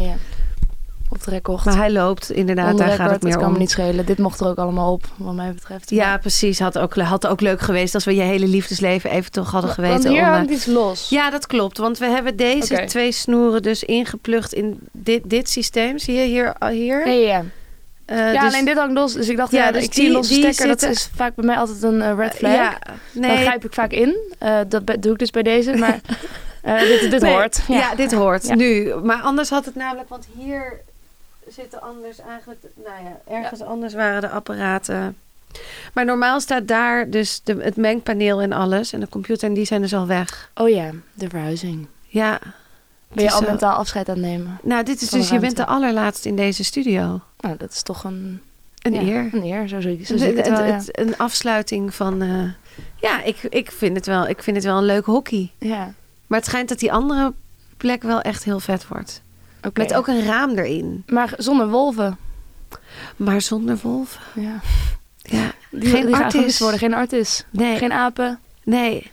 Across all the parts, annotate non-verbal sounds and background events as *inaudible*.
Ja. Op de record. Maar hij loopt inderdaad, daar gaat het meer kan om. me niet schelen. Dit mocht er ook allemaal op, wat mij betreft. Ja, precies. Had ook, had ook leuk geweest als we je hele liefdesleven even toch hadden geweten. Want hier om, eh, hangt iets los. Ja, dat klopt. Want we hebben deze twee snoeren dus ingeplucht in dit, dit systeem. Zie je hier? hier? Ja. Eh, ja, dus- alleen dit hangt los. Dus ik dacht, Ja, ja, dus ik zie die- losse die stekker. Dat is vaak bij mij altijd een eh, red flag. Ja, Dan nee. grijp ik vaak in. Dat doe ik dus bij deze. Maar *laughs* eh, dit, dit Nee. hoort. Ja, dit hoort Ja. nu. Maar anders had het namelijk, want hier zitten anders eigenlijk, nou ja, ergens anders waren de apparaten. Maar normaal staat daar dus de, het mengpaneel en alles en de computer en die zijn dus al weg. Oh ja, de verhuizing. Ja. Ben je al zo. mentaal afscheid aan het nemen? Nou, dit is dus, je bent de allerlaatste in deze studio. Nou, dat is toch een, Een eer. Een eer, zo zo zie ik wel, het- een afsluiting van. eh, ja, ik, ik, vind het wel, ik vind het wel een leuk hockey. ja. Maar het schijnt dat die andere plek wel echt heel vet wordt. Met ook een raam erin. Maar zonder wolven. Maar zonder wolven. Ja. Ja. Die, Geen die artis. worden. Geen artis. Nee, Geen apen. nee.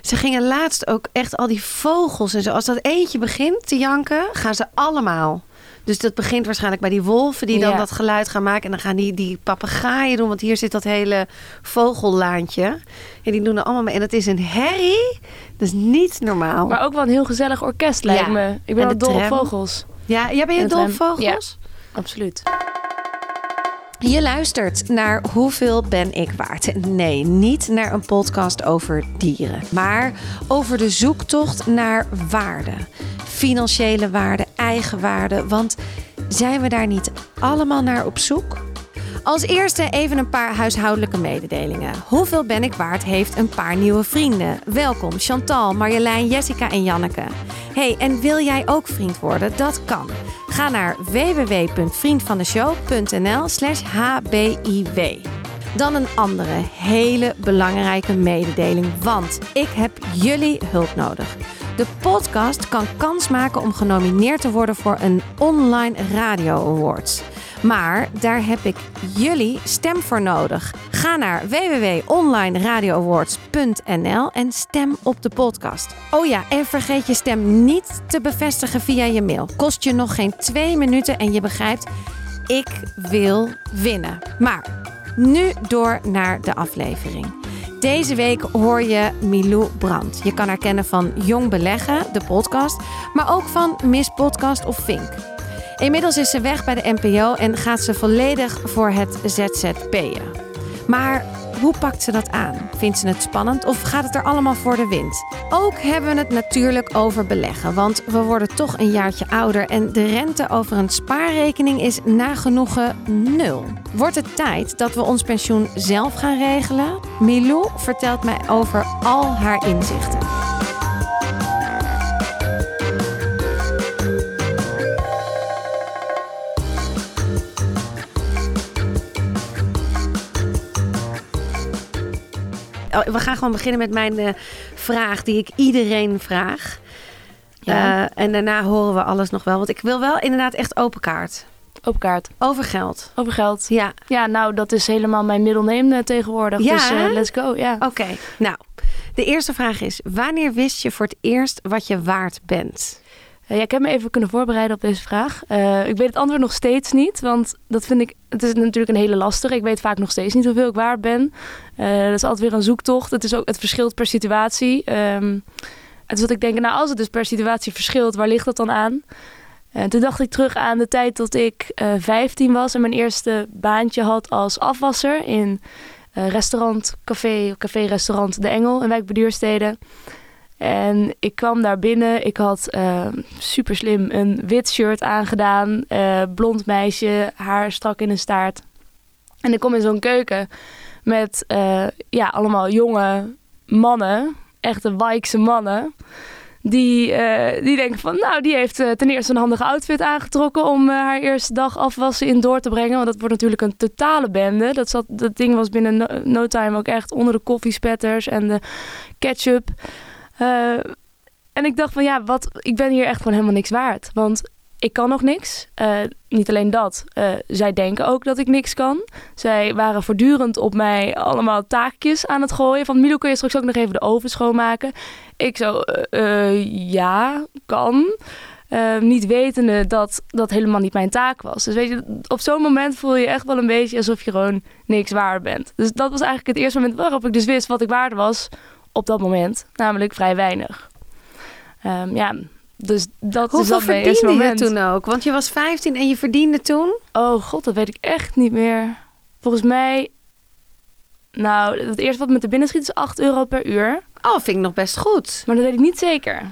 Ze gingen laatst ook echt al die vogels en zo. Als dat eentje begint te janken, gaan ze allemaal. Dus dat begint waarschijnlijk bij die wolven die dan Ja. dat geluid gaan maken. En dan gaan die, die papegaaien doen. Want hier zit dat hele vogellaantje. En die doen er allemaal mee. En dat is een herrie. Dat is niet normaal. Maar ook wel een heel gezellig orkest lijkt Ja. me. Ik En ben wel dol op vogels. ja, jij ben je dol op vogels? Absoluut. Je luistert naar Hoeveel ben ik waard? Nee, niet naar een podcast over dieren, maar over de zoektocht naar waarde. Financiële waarde, eigen waarde, want zijn we daar niet allemaal naar op zoek? Als eerste even een paar huishoudelijke mededelingen. Hoeveel ben ik waard heeft een paar nieuwe vrienden. Welkom Chantal, Marjolein, Jessica en Janneke. Hey, en wil jij ook vriend worden? Dat kan. Ga naar www.vriendvandeshow.nl slash hbiw. Dan een andere hele belangrijke mededeling, want ik heb jullie hulp nodig. De podcast kan kans maken om genomineerd te worden voor een online radio awards. Maar daar heb ik jullie stem voor nodig. Ga naar www.onlineradioawards.nl en stem op de podcast. Oh ja, en vergeet je stem niet te bevestigen via je mail. Kost je nog geen twee minuten en je begrijpt, ik wil winnen. Maar nu door naar de aflevering. Deze week hoor je Milou Brandt. Je kan haar kennen van Jong Beleggen, de podcast, maar ook van Miss Podcast of Vink. Inmiddels is ze weg bij de NPO en gaat ze volledig voor het ZZP'en. Maar hoe pakt ze dat aan? Vindt ze het spannend of gaat het er allemaal voor de wind? Ook hebben we het natuurlijk over beleggen, want we worden toch een jaartje ouder en de rente over een spaarrekening is nagenoegen nul. Wordt het tijd dat we ons pensioen zelf gaan regelen? Milou vertelt mij over al haar inzichten. We gaan gewoon beginnen met mijn eh, vraag die ik iedereen vraag. Ja. Eh, en daarna horen we alles nog wel. Want ik wil wel inderdaad echt open kaart. Open kaart. Over geld. Over geld. Ja, Ja, nou, dat is helemaal mijn middelneem tegenwoordig. Ja, dus eh, let's go. Ja. oké. Nou, de eerste vraag is: wanneer wist je voor het eerst wat je waard bent? Eh, ja, ik heb me even kunnen voorbereiden op deze vraag. Eh, ik weet het antwoord nog steeds niet, want dat vind ik, het is natuurlijk een hele lastige. Ik weet vaak nog steeds niet hoeveel ik waard ben. Eh, dat is altijd weer een zoektocht. Het, is ook, het verschilt per situatie. Ehm het is wat ik denk, nou als het dus per situatie verschilt, waar ligt dat dan aan? En toen dacht ik terug aan de tijd dat ik eh 15 was en mijn eerste baantje had als afwasser in restaurant, café, café-restaurant De Engel in Wijk bij Duurstede. En ik kwam daar binnen. Ik had eh, super slim een wit shirt aangedaan. eh, blond meisje, haar strak in een staart. En ik kom in zo'n keuken met eh, ja, allemaal jonge mannen. Echte Wijkse mannen. Die, die denken van, nou, die heeft ten eerste een handige outfit aangetrokken om haar eerste dag afwassen in door te brengen. Want dat wordt natuurlijk een totale bende. Dat, zat, dat ding was binnen no, no time ook echt onder de koffiespetters en de ketchup. Eh, en ik dacht van ja, wat, ik ben hier echt gewoon helemaal niks waard. Want ik kan nog niks. Eh, niet alleen dat. eh, zij denken ook dat ik niks kan. Zij waren voortdurend op mij allemaal taakjes aan het gooien. Van Milo, kun je straks ook nog even de oven schoonmaken? Ik zo, ja, kan. Niet wetende dat dat helemaal niet mijn taak was. Dus weet je, op zo'n moment voel je echt wel een beetje alsof je gewoon niks waard bent. Dus dat was eigenlijk het eerste moment waarop ik dus wist wat ik waard was op dat moment. Namelijk vrij weinig. Ehm, ja, dus dat Hoeveel is dat verdiende je moment. toen ook? Want je was 15 en je verdiende toen? Oh god, dat weet ik echt niet meer. Volgens mij, nou, het eerste wat me te binnen schiet is 8 euro per uur. Oh, vind ik nog best goed. Maar dat weet ik niet zeker.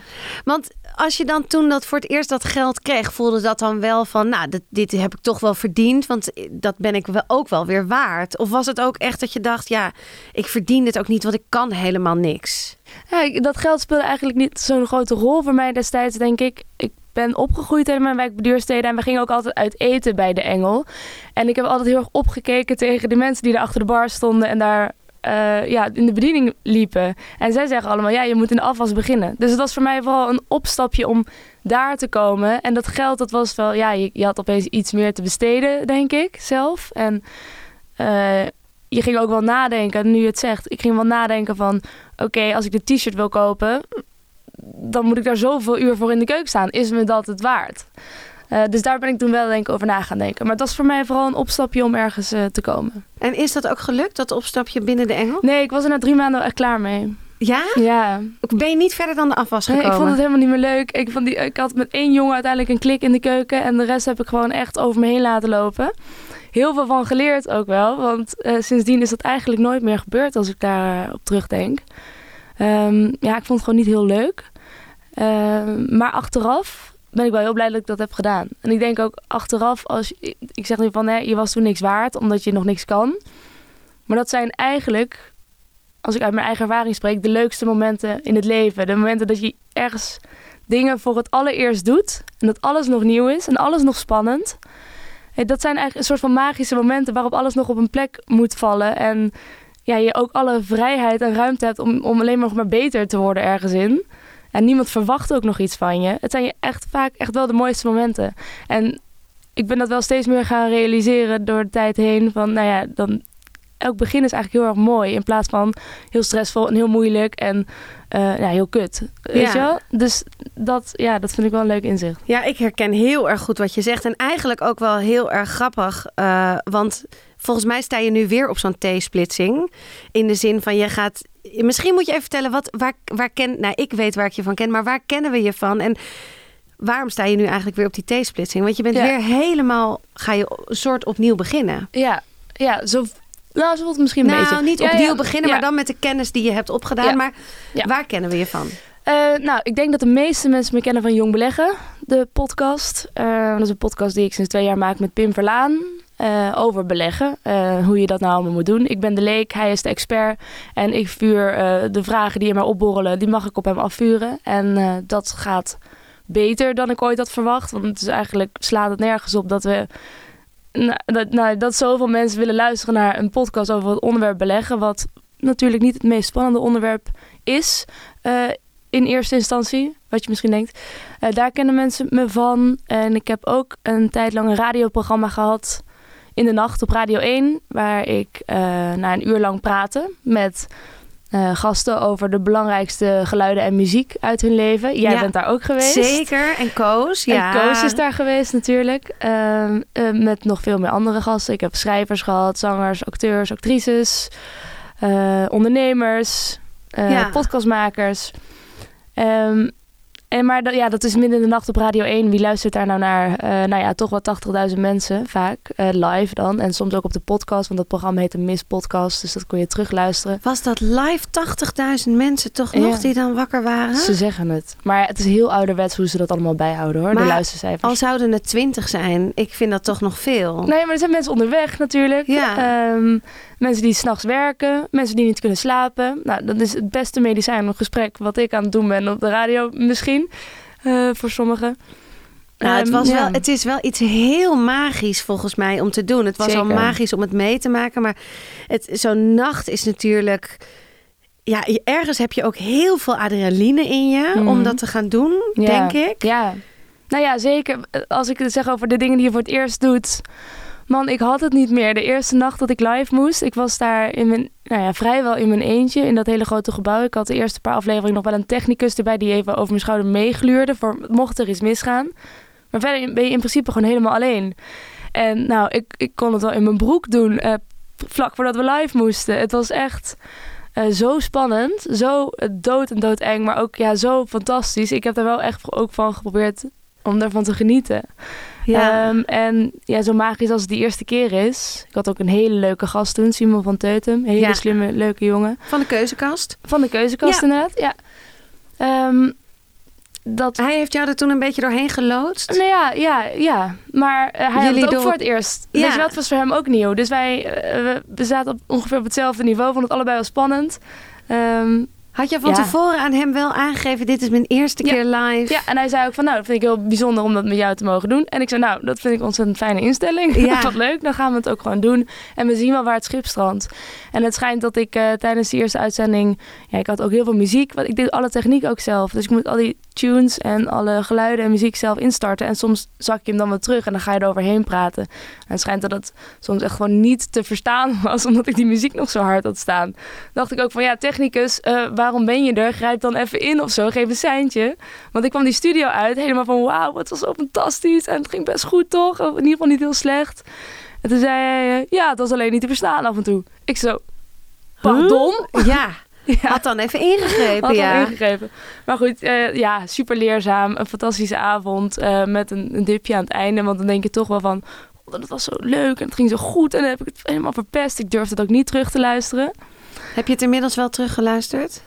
Want als je dan toen dat voor het eerst dat geld kreeg, voelde dat dan wel van, nou, dit, dit heb ik toch wel verdiend, want dat ben ik wel ook wel weer waard? Of was het ook echt dat je dacht, ja, ik verdien dit ook niet, want ik kan helemaal niks? Ja, dat geld speelde eigenlijk niet zo'n grote rol voor mij destijds, denk ik. Ik ben opgegroeid in mijn wijk Beduurstede en we gingen ook altijd uit eten bij de Engel. En ik heb altijd heel erg opgekeken tegen de mensen die daar achter de bar stonden en daar eh, ja, in de bediening liepen. En zij zeggen allemaal, ja, je moet in de afwas beginnen. Dus het was voor mij vooral een opstapje om daar te komen. En dat geld, dat was wel, ja, je, je had opeens iets meer te besteden, denk ik, zelf. En eh, je ging ook wel nadenken, nu je het zegt. Ik ging wel nadenken van, oké, als ik de t-shirt wil kopen, dan moet ik daar zoveel uur voor in de keuken staan. Is me dat het waard? Eh, dus daar ben ik toen wel denk ik over na gaan denken. Maar het was voor mij vooral een opstapje om ergens eh, te komen. En is dat ook gelukt, dat opstapje binnen de Engel? Nee, ik was er na drie maanden echt klaar mee. Ja? Ja, Ben je niet verder dan de afwas nee, gekomen? ik vond het helemaal niet meer leuk. Ik, vond die, ik had met één jongen uiteindelijk een klik in de keuken. En de rest heb ik gewoon echt over me heen laten lopen. Heel veel van geleerd ook wel. Want eh, sindsdien is dat eigenlijk nooit meer gebeurd als ik daar op terugdenk. Ehm, ja, ik vond het gewoon niet heel leuk. Ehm, maar achteraf ben ik wel heel blij dat ik dat heb gedaan. En ik denk ook achteraf, als ik zeg nu van hè, je was toen niks waard omdat je nog niks kan. Maar dat zijn eigenlijk, als ik uit mijn eigen ervaring spreek, de leukste momenten in het leven. De momenten dat je ergens dingen voor het allereerst doet en dat alles nog nieuw is en alles nog spannend. Hé, Dat zijn eigenlijk een soort van magische momenten waarop alles nog op een plek moet vallen. En ja, je ook alle vrijheid en ruimte hebt om, om alleen maar nog maar beter te worden ergens in. En niemand verwacht ook nog iets van je. Het zijn je echt vaak echt wel de mooiste momenten. En ik ben dat wel steeds meer gaan realiseren door de tijd heen. Van nou ja, dan elk begin is eigenlijk heel erg mooi. In plaats van heel stressvol en heel moeilijk en eh, ja, heel kut. Weet Ja. je wel? Dus dat, ja, dat vind ik wel een leuk inzicht. Ja, ik herken heel erg goed wat je zegt. En eigenlijk ook wel heel erg grappig. eh, want volgens mij sta je nu weer op zo'n T-splitsing. In de zin van je gaat. Misschien moet je even vertellen wat, waar, waar ken. Nou, ik weet waar ik je van ken, maar waar kennen we je van? En waarom sta je nu eigenlijk weer op die T-splitsing? Want je bent Ja. weer helemaal. Ga je een soort opnieuw beginnen? Ja, ja zo, nou, zo voelt het misschien een nou, beetje. niet opnieuw ja, beginnen, maar dan met de kennis die je hebt opgedaan. Maar waar kennen we je van? Eh, nou, ik denk dat de meeste mensen me kennen van Jong Beleggen, de podcast. Eh, dat is een podcast die ik sinds twee jaar maak met Pim Verlaan. Eh, over beleggen, eh, hoe je dat nou allemaal moet doen. Ik ben de leek, hij is de expert. En ik vuur eh, de vragen die in mij opborrelen, die mag ik op hem afvuren. En dat gaat beter dan ik ooit had verwacht. Want het is eigenlijk slaat het nergens op dat we... Nou, dat, nou, dat zoveel mensen willen luisteren naar een podcast over het onderwerp beleggen. Wat natuurlijk niet het meest spannende onderwerp is. in eerste instantie, wat je misschien denkt. Daar kennen mensen me van. En ik heb ook een tijd lang een radioprogramma gehad in de nacht op Radio 1, waar ik eh na een uur lang praatte met eh, gasten over de belangrijkste geluiden en muziek uit hun leven. Jij Ja, bent daar ook geweest. Zeker. En Koos. Ja. En Koos is daar geweest natuurlijk. Ehm, eh, met nog veel meer andere gasten. Ik heb schrijvers gehad, zangers, acteurs, actrices, ondernemers, Ja. podcastmakers. Ehm, en maar dat, ja, dat is midden in de nacht op Radio 1. Wie luistert daar nou naar? Eh, nou ja, toch wel 80.000 mensen vaak. eh, live dan. En soms ook op de podcast. Want dat programma heet een Miss Podcast. Dus dat kon je terugluisteren. Was dat live 80.000 mensen toch nog Ja. die dan wakker waren? Ze zeggen het. Maar het is heel ouderwets hoe ze dat allemaal bijhouden hoor. Maar de luistercijfers. Al zouden het 20 zijn, ik vind dat toch nog veel. Nee, maar er zijn mensen onderweg natuurlijk. Ja. Ehm, mensen die s'nachts werken. Mensen die niet kunnen slapen. Nou, dat is het beste medicijn een gesprek wat ik aan het doen ben op de radio misschien. Eh, voor sommigen. Nou, het, Ehm, was ja. wel, het is wel iets heel magisch volgens mij om te doen. Het was al magisch om het mee te maken. Maar het- zo'n nacht is natuurlijk... Ja, ergens heb je ook heel veel adrenaline in je Mhm. om dat te gaan doen, Ja. denk ik. Ja. Nou ja, zeker. Als ik het zeg over de dingen die je voor het eerst doet. Man, ik had het niet meer. De eerste nacht dat ik live moest, ik was daar in mijn, nou ja, vrijwel in mijn eentje in dat hele grote gebouw. Ik had de eerste paar afleveringen nog wel een technicus erbij die even over mijn schouder meegluurde voor mocht er iets misgaan. Maar verder ben je in principe gewoon helemaal alleen. En nou, ik, ik kon het wel in mijn broek doen, uh, vlak voordat we live moesten. Het was echt uh, zo spannend, zo dood en doodeng, maar ook ja, zo fantastisch. Ik heb er wel echt ook van geprobeerd om daarvan te genieten. Ja. Um, en ja, zo magisch als het die eerste keer is. Ik had ook een hele leuke gast toen, Simon van Teutem. Hele ja. slimme, leuke jongen. Van de keuzekast? Van de keuzekast ja. inderdaad, ja. Um, dat... Hij heeft jou er toen een beetje doorheen geloodst? Nou ja, ja, ja. Maar uh, hij Jullie had het ook voor het eerst. Ja. Weet je was voor hem ook nieuw. Dus wij uh, we zaten op, ongeveer op hetzelfde niveau. Vonden het allebei wel spannend. Um, had je van tevoren aan hem wel aangegeven, dit is mijn eerste keer live? Ja, en hij zei ook van, nou, dat vind ik heel bijzonder om dat met jou te mogen doen. En ik zei, nou, dat vind ik ontzettend fijne instelling. Ja. *laughs* Wat leuk, dan gaan we het ook gewoon doen. En we zien wel waar het schip strandt. En het schijnt dat ik uh, tijdens de eerste uitzending, ja, ik had ook heel veel muziek. Want ik deed alle techniek ook zelf. Dus ik moet al die tunes en alle geluiden en muziek zelf instarten. En soms zak je hem dan weer terug en dan ga je er overheen praten. En het schijnt dat het soms echt gewoon niet te verstaan *laughs* was, omdat ik die muziek nog zo hard had staan. Dan dacht ik ook van, ja, technicus, uh, waarom ben je er? Grijp dan even in of zo, geef een seintje. Want ik kwam die studio uit helemaal van, wauw, het was zo fantastisch. En het ging best goed, toch? in ieder geval niet heel slecht. En toen zei hij, ja, het was alleen niet te verstaan af en toe. Ik zo, pardon? Ja. *laughs* Ja. Had dan even ingegrepen, Had ja. Dan ingegrepen. Maar goed, uh, ja, super leerzaam. Een fantastische avond uh, met een, een, dipje aan het einde. Want dan denk je toch wel van, oh, dat was zo leuk en het ging zo goed. En dan heb ik het helemaal verpest. Ik durfde het ook niet terug te luisteren. Heb je het inmiddels wel teruggeluisterd?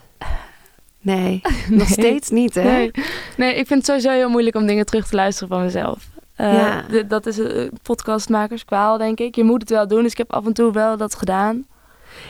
Nee, *laughs* nog steeds niet, hè? Nee. nee, ik vind het sowieso heel moeilijk om dingen terug te luisteren van mezelf. Uh, ja. Dat is een podcastmakerskwaal, denk ik. Je moet het wel doen, dus ik heb af en toe wel dat gedaan.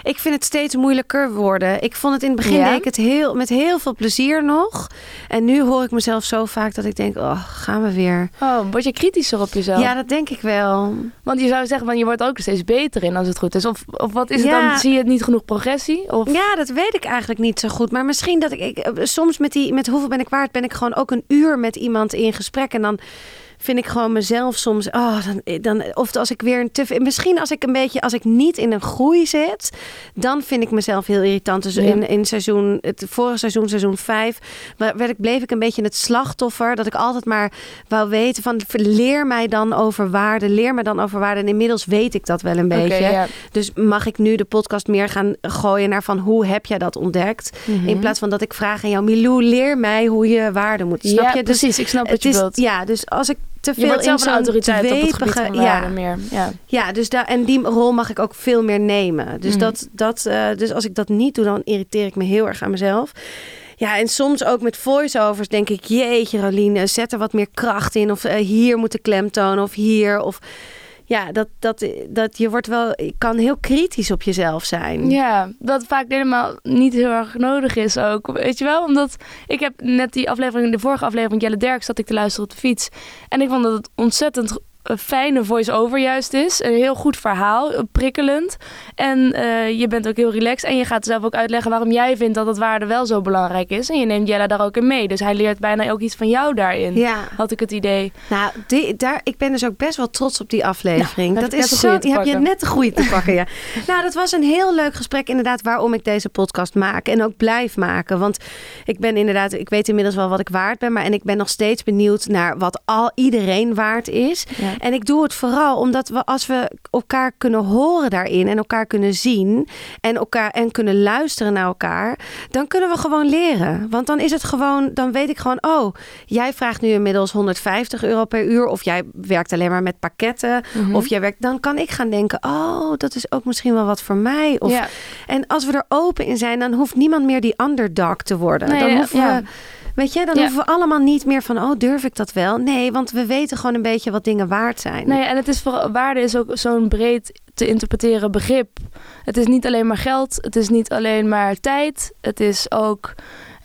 Ik vind het steeds moeilijker worden. Ik vond het in het begin deed ik het heel, met heel veel plezier nog. En nu hoor ik mezelf zo vaak dat ik denk, oh, gaan we weer. Oh, word je kritischer op jezelf? Ja, dat denk ik wel. Want je zou zeggen, van, je wordt ook steeds beter in als het goed is. Of, of wat is het dan? Zie je het niet genoeg progressie? Of? Ja, dat weet ik eigenlijk niet zo goed. Maar misschien dat ik, ik soms met die, met hoeveel ben ik waard, ben ik gewoon ook een uur met iemand in gesprek. En dan vind ik gewoon mezelf soms. Oh, dan, dan, of als ik weer een te. Misschien als ik een beetje. Als ik niet in een groei zit. Dan vind ik mezelf heel irritant. Dus in, in seizoen. Het vorige seizoen, seizoen 5. Werd ik, bleef ik een beetje het slachtoffer. Dat ik altijd maar wou weten. Van leer mij dan over waarde. Leer me dan over waarde. En inmiddels weet ik dat wel een beetje. Dus mag ik nu de podcast meer gaan gooien naar van hoe heb jij dat ontdekt? Mhm. In plaats van dat ik vraag aan jou, Milou, leer mij hoe je waarde moet. Snap ja, je? Dus precies. Ik snap wat je is, wilt. Ja, dus als ik te veel zelf een autoriteit op het gebied van ja. meer. Ja, ja dus daar, en die rol mag ik ook veel meer nemen. Dus, mm. dat, dat, uh, dus als ik dat niet doe, dan irriteer ik me heel erg aan mezelf. Ja, en soms ook met voiceovers denk ik... jeetje, Roline, zet er wat meer kracht in. Of uh, hier moet de klemtoon, of hier, of ja, dat, dat, dat je wordt wel, kan heel kritisch op jezelf zijn. Ja, dat vaak helemaal niet heel erg nodig is ook. Weet je wel, omdat ik heb net die aflevering, de vorige aflevering, Jelle Derk, zat ik te luisteren op de fiets. En ik vond dat het ontzettend een fijne voice-over juist is. Een heel goed verhaal, prikkelend. En uh, je bent ook heel relaxed. En je gaat zelf ook uitleggen waarom jij vindt dat het waarde wel zo belangrijk is. En je neemt Jella daar ook in mee. Dus hij leert bijna ook iets van jou daarin. Ja. Had ik het idee. Nou, die, daar, ik ben dus ook best wel trots op die aflevering. dat is zo. Die heb je net de goede te pakken. ja. *laughs* nou, dat was een heel leuk gesprek, inderdaad, waarom ik deze podcast maak. En ook blijf maken. Want ik ben inderdaad, ik weet inmiddels wel wat ik waard ben. Maar en ik ben nog steeds benieuwd naar wat al iedereen waard is. Ja. En ik doe het vooral omdat we als we elkaar kunnen horen daarin en elkaar kunnen zien en elkaar en kunnen luisteren naar elkaar, dan kunnen we gewoon leren. Want dan is het gewoon, dan weet ik gewoon, oh, jij vraagt nu inmiddels 150 euro per uur of jij werkt alleen maar met pakketten mhm. of jij werkt, dan kan ik gaan denken, oh, dat is ook misschien wel wat voor mij. Of, ja. En als we er open in zijn, dan hoeft niemand meer die underdog te worden. Nee, dan hoeven we Weet je, dan hoeven we allemaal niet meer van, oh, durf ik dat wel? Nee, want we weten gewoon een beetje wat dingen waard zijn. Nee, en het is voor, waarde is ook zo'n breed te interpreteren begrip. Het is niet alleen maar geld, het is niet alleen maar tijd, het is ook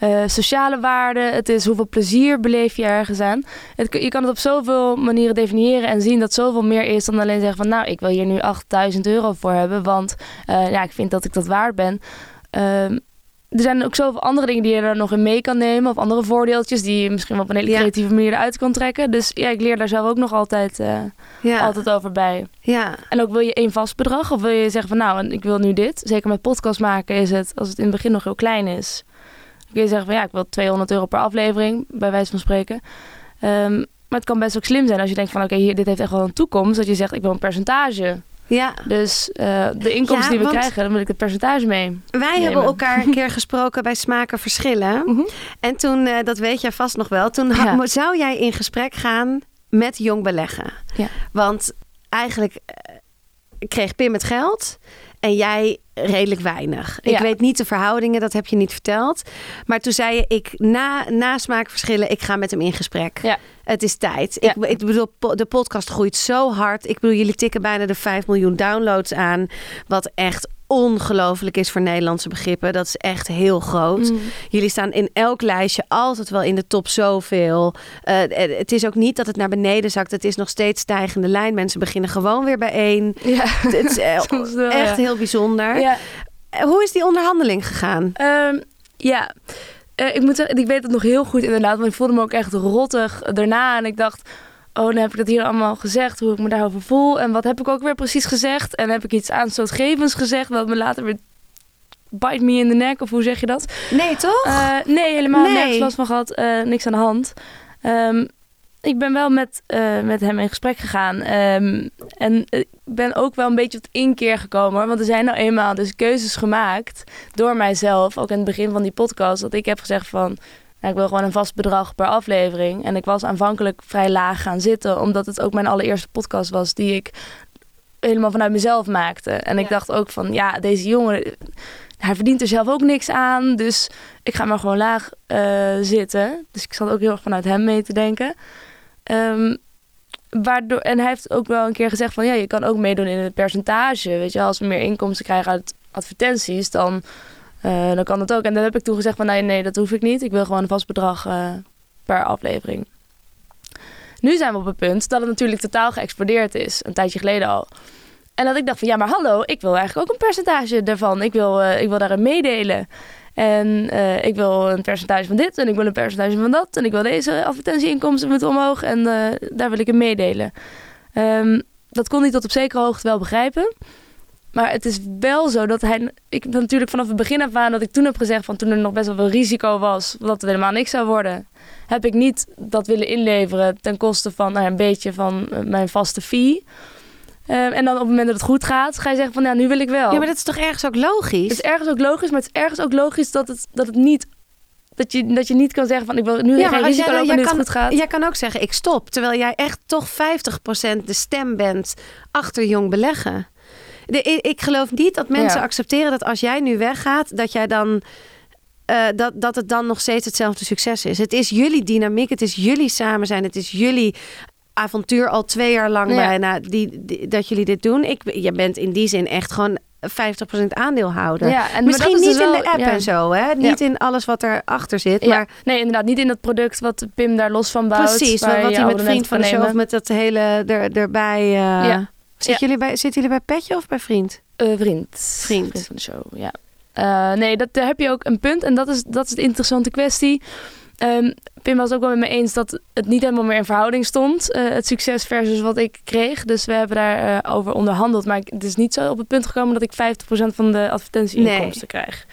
uh, sociale waarde, het is hoeveel plezier beleef je ergens aan. Het, je kan het op zoveel manieren definiëren en zien dat zoveel meer is dan alleen zeggen van, nou, ik wil hier nu 8000 euro voor hebben, want uh, ja, ik vind dat ik dat waard ben. Uh, er zijn ook zoveel andere dingen die je er nog in mee kan nemen. Of andere voordeeltjes die je misschien wel op een hele Ja. creatieve manier eruit kan trekken. Dus ja, ik leer daar zelf ook nog altijd, eh, Ja. altijd over bij. ja. En ook wil je één vast bedrag of wil je zeggen van nou, ik wil nu dit. Zeker met podcast maken is het, als het in het begin nog heel klein is. Dan kun je zeggen van ja, ik wil 200 euro per aflevering, bij wijze van spreken. Ehm, maar het kan best ook slim zijn als je denkt van oké, hier dit heeft echt wel een toekomst. Dat je zegt ik wil een percentage. Ja. Dus eh, de inkomsten Ja, die we krijgen, dan wil ik het percentage mee. Wij nemen. hebben elkaar een keer gesproken bij Smaken Verschillen. Mhm. En toen, eh, dat weet jij vast nog wel, toen Ja. zou jij in gesprek gaan met jong beleggen. Ja. Want eigenlijk eh, kreeg Pim het geld en jij redelijk weinig. Ik weet niet de verhoudingen, dat heb je niet verteld. Maar toen zei je, ik na, na Smaakverschillen, ik ga met hem in gesprek. Ja. Het is tijd. Ja. Ik, ik bedoel, po- de podcast groeit zo hard. Ik bedoel, jullie tikken bijna de 5 miljoen downloads aan. Wat echt ongelooflijk is voor Nederlandse begrippen. Dat is echt heel groot. Mm. Jullie staan in elk lijstje altijd wel in de top zoveel. Eh, het is ook niet dat het naar beneden zakt. Het is nog steeds stijgende lijn. Mensen beginnen gewoon weer bijeen. Ja, Het is *laughs* eh, wel, echt ja. heel bijzonder. ja. Hoe is die onderhandeling gegaan? Ehm, ja, ik moet zeggen, ik weet het nog heel goed inderdaad. Want ik voelde me ook echt rottig daarna. En ik dacht, oh, dan heb ik dat hier allemaal gezegd. Hoe ik me daarover voel. En wat heb ik ook weer precies gezegd? En heb ik iets aanstootgevends gezegd. Wat me later weer bite me in the neck. Of hoe zeg je dat? Nee, toch? Eh, nee, helemaal Nee. nergens last van gehad. Eh, niks aan de hand. Ehm, ik ben wel met, eh, met hem in gesprek gegaan. Ehm, en ik ben ook wel een beetje tot inkeer gekomen. hoor. Want er zijn nou eenmaal dus keuzes gemaakt door mijzelf. Ook in het begin van die podcast. Dat ik heb gezegd van... ik wil gewoon een vast bedrag per aflevering. En ik was aanvankelijk vrij laag gaan zitten. Omdat het ook mijn allereerste podcast was die ik helemaal vanuit mezelf maakte. En ik Ja. dacht ook van, ja, deze jongen... Hij verdient er zelf ook niks aan. Dus ik ga maar gewoon laag eh, zitten. Dus ik zat ook heel erg vanuit hem mee te denken. Ehm, waardoor, en hij heeft ook wel een keer gezegd van... ja, je kan ook meedoen in het percentage. Weet je, als we meer inkomsten krijgen uit advertenties... dan, eh, dan kan dat ook. En dan heb ik toen gezegd van... nee, nee, dat hoef ik niet. Ik wil gewoon een vast bedrag eh, per aflevering. Nu zijn we op het punt dat het natuurlijk totaal geëxplodeerd is. Een tijdje geleden al. En dat ik dacht van ja, maar hallo, ik wil eigenlijk ook een percentage daarvan. Ik wil, eh, ik wil daarin meedelen. En ik wil een percentage van dit en ik wil een percentage van dat. En ik wil deze advertentieinkomsten met omhoog en daar wil ik in meedelen. Ehm, dat kon hij tot op zekere hoogte wel begrijpen. Maar het is wel zo dat hij... Ik heb natuurlijk vanaf het begin af aan dat ik toen heb gezegd... van toen er nog best wel veel risico was... dat het helemaal niks zou worden... heb ik niet dat willen inleveren... ten koste van nou, een beetje van eh, mijn vaste fee... Ehm, en dan op het moment dat het goed gaat, ga je zeggen van ja, nu wil ik wel. Ja, maar dat is toch ergens ook logisch? Het is ergens ook logisch, maar het is ergens ook logisch dat het, dat het niet. Dat je, dat je niet kan zeggen van ik wil nu Ja, geen als risico jij- lopen kan- goed gaat. Jij kan ook zeggen, ik stop. Terwijl jij echt toch 50% de stem bent achter jong beleggen. De, ik, geloof niet dat mensen Ja. accepteren dat als jij nu weggaat, dat jij dan. eh, dat, dat het dan nog steeds hetzelfde succes is. Het is jullie dynamiek, het is jullie samen zijn, het is jullie avontuur al twee jaar lang Ja. bijna die, die- dat jullie dit doen. Ik, je bent in die zin echt gewoon 50% aandeelhouder. Ja, en maar Misschien niet dus in wel- de app ja. en zo, hè? Niet in alles wat erachter zit. Maar Nee, inderdaad, niet in dat product wat Pim daar los van bouwt. Precies, wat hij met vriend van de show of met dat hele er, erbij. eh Ja. Zitten, Ja. jullie bij, zitten jullie bij Petje of bij Vriend? Eh, vriend. Vriend. van de show, ja. Eh, nee, dat, daar heb je ook een punt. En dat is, dat is de interessante kwestie. Ehm, Pim was ook wel met me eens dat het niet helemaal meer in verhouding stond. eh, het succes versus wat ik kreeg. Dus we hebben daarover over onderhandeld. Maar ik- het is niet zo op het punt gekomen dat ik 50% van de advertentieinkomsten krijg.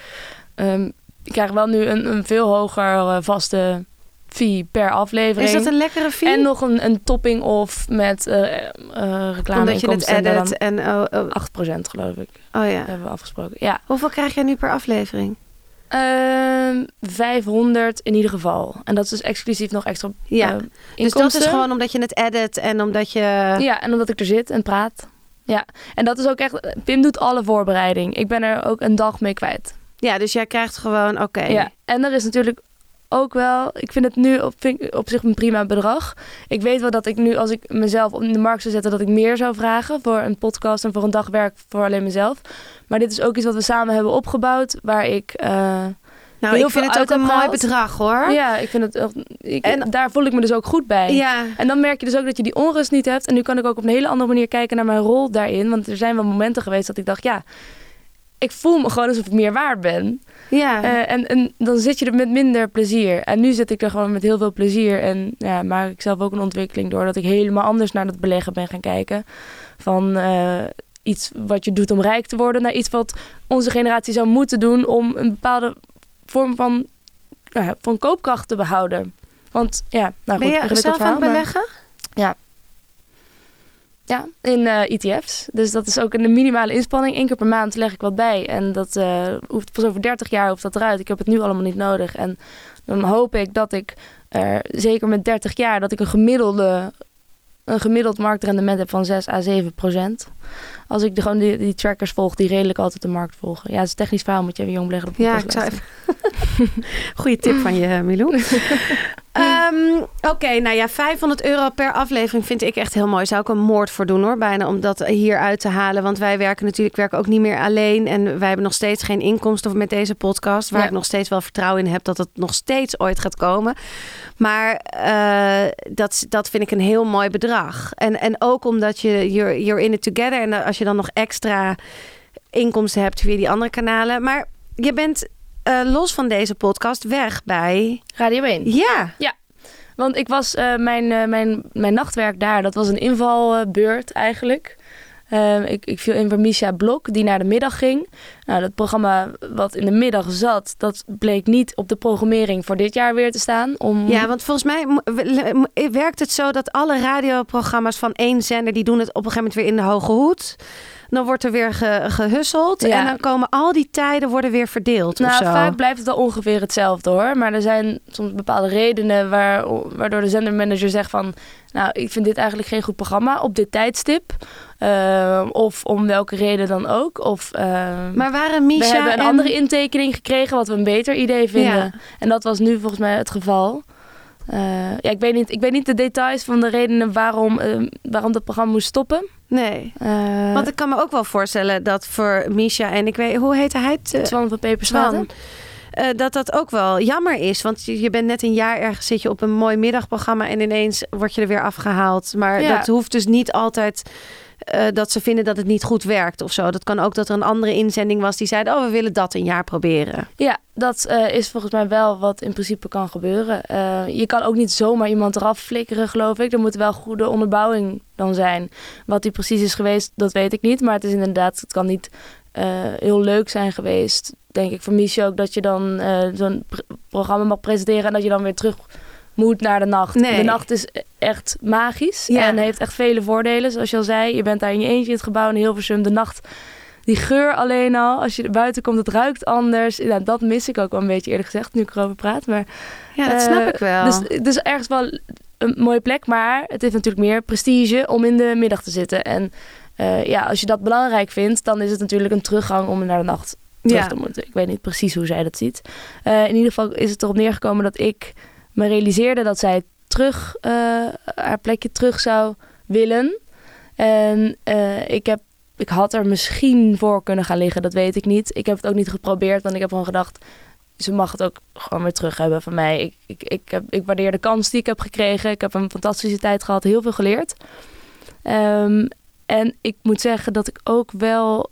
Ehm, ik krijg wel nu een, een veel hoger vaste fee per aflevering. Is dat een lekkere fee? En nog een, een topping of met eh eh reclame Omdat je het edit en... Oh, oh, 8% geloof ik, oh ja. hebben we afgesproken. Ja. Hoeveel krijg jij nu per aflevering? Ehm 500 in ieder geval. En dat is dus exclusief nog extra Ja. eh, dus dat is gewoon omdat je het edit en omdat je... Ja, en omdat ik er zit en praat. Ja, en dat is ook echt... Pim doet alle voorbereiding. Ik ben er ook een dag mee kwijt. Ja, dus jij krijgt gewoon... Oké. Ja, en er is natuurlijk ook wel... Ik vind het nu op, op zich een prima bedrag. Ik weet wel dat ik nu, als ik mezelf op de markt zou zetten... dat ik meer zou vragen voor een podcast en voor een dag werk voor alleen mezelf. Maar dit is ook iets wat we samen hebben opgebouwd... waar ik... eh, Nou, Heel ik vind het ook een mooi bedrag, hoor. ja, ik vind het... Ik, En- daar voel ik me dus ook goed bij. Ja. En dan merk je dus ook dat je die onrust niet hebt. En nu kan ik ook op een hele andere manier kijken naar mijn rol daarin. Want er zijn wel momenten geweest dat ik dacht, ja, ik voel me gewoon alsof ik meer waard ben. Ja. Eh, en, en dan zit je er met minder plezier. En nu zit ik er gewoon met heel veel plezier. En ja, maak ik zelf ook een ontwikkeling doordat ik helemaal anders naar het beleggen ben gaan kijken. Van eh, iets wat je doet om rijk te worden, naar iets wat onze generatie zou moeten doen om een bepaalde vorm van, nou ja, van koopkracht te behouden. Want ja, nou goed, ben je zelf aan het verhaal, maar- beleggen? Ja, in eh, ETF's. Dus dat is ook een minimale inspanning. Eén keer per maand leg ik wat bij. En dat eh, hoeft pas over 30 jaar hoeft dat eruit. Ik heb het nu allemaal niet nodig. En dan hoop ik dat ik er, zeker met 30 jaar, dat ik een gemiddelde een gemiddeld marktrendement heb van 6 à 7 procent. Als ik de, gewoon die, die trackers volg die redelijk altijd de markt volgen. Ja, het is een technisch verhaal, moet je even jong beleggen op Ja, ik zou even... *laughs* Goeie tip van je, Milou. *laughs* Ehm, Oké, nou ja, 500 euro per aflevering vind ik echt heel mooi. Zou ik een moord voor doen hoor, bijna om dat hier uit te halen. Want wij werken natuurlijk werken ook niet meer alleen. En wij hebben nog steeds geen inkomsten met deze podcast. Waar Ja. ik nog steeds wel vertrouwen in heb dat het nog steeds ooit gaat komen. Maar eh, dat, dat vind ik een heel mooi bedrag. En, en ook omdat je, you're, you're in it together. En als je dan nog extra inkomsten hebt via die andere kanalen. Maar je bent eh, los van deze podcast weg bij... Radio 1. Ja, Want ik was eh, mijn, eh, mijn, mijn nachtwerk daar, dat was een invalbeurt eigenlijk. Eh, ik, ik viel in voor Misha Blok, die naar de middag ging. Nou, dat programma wat in de middag zat, dat bleek niet op de programmering voor dit jaar weer te staan. Om... ja, want volgens mij werkt het zo dat alle radioprogramma's van één zender... die doen het op een gegeven moment weer in de hoge hoed. Dan wordt er weer ge, gehusseld. Ja. En dan komen al die tijden worden weer verdeeld Nou, of zo. vaak blijft het wel ongeveer hetzelfde hoor. Maar er zijn soms bepaalde redenen waar, waardoor de zendermanager zegt van... Nou, ik vind dit eigenlijk geen goed programma op dit tijdstip. Eh, of om welke reden dan ook. Of, eh, Maar waren Misha we hebben een en... andere intekening gekregen wat we een beter idee vinden. Ja. En dat was nu volgens mij het geval. Eh, ja, ik weet, niet, ik weet niet de details van de redenen waarom, eh, waarom dat programma moest stoppen. Nee. Eh Want ik kan me ook wel voorstellen dat voor Misha en ik weet... Hoe heette hij het? Twan van Peperswater. Twan. Eh, dat dat ook wel jammer is. Want je, je bent net een jaar ergens zit je op een mooi middagprogramma en ineens word je er weer afgehaald. Maar Ja. dat hoeft dus niet altijd eh, dat ze vinden dat het niet goed werkt of zo. Dat kan ook dat er een andere inzending was die zei: Oh, we willen dat een jaar proberen. Ja, dat eh, is volgens mij wel wat in principe kan gebeuren. Eh, je kan ook niet zomaar iemand eraf flikkeren, geloof ik. Er moet wel goede onderbouwing dan zijn. Wat die precies is geweest, dat weet ik niet. Maar het is inderdaad, het kan niet heel leuk zijn geweest. Denk ik voor Michel ook dat je dan zo'n pr- programma mag presenteren en dat je dan weer terug moet naar de nacht. Nee. De nacht is echt magisch Ja. en heeft echt vele voordelen. Zoals je al zei, je bent daar in je eentje in het gebouw in Hilversum. De nacht die geur alleen al, als je er buiten komt, het ruikt anders. Ja, dat mis ik ook wel een beetje eerlijk gezegd, nu ik erover praat. Maar, Ja, dat eh, snap ik wel. Dus, dus ergens wel een mooie plek, maar het heeft natuurlijk meer prestige om in de middag te zitten. En eh, ja, als je dat belangrijk vindt, dan is het natuurlijk een teruggang om naar de nacht terug ja. te moeten. Ik weet niet precies hoe zij dat ziet. Eh, in ieder geval is het erop neergekomen dat ik me realiseerde dat zij terug, eh, haar plekje terug zou willen. En eh, ik, heb, ik had er misschien voor kunnen gaan liggen, dat weet ik niet. Ik heb het ook niet geprobeerd, want ik heb gewoon gedacht... ze mag het ook gewoon weer terug hebben van mij. Ik, ik, ik, heb, ik waardeer de kans die ik heb gekregen. Ik heb een fantastische tijd gehad, heel veel geleerd. Ehm, en ik moet zeggen dat ik ook wel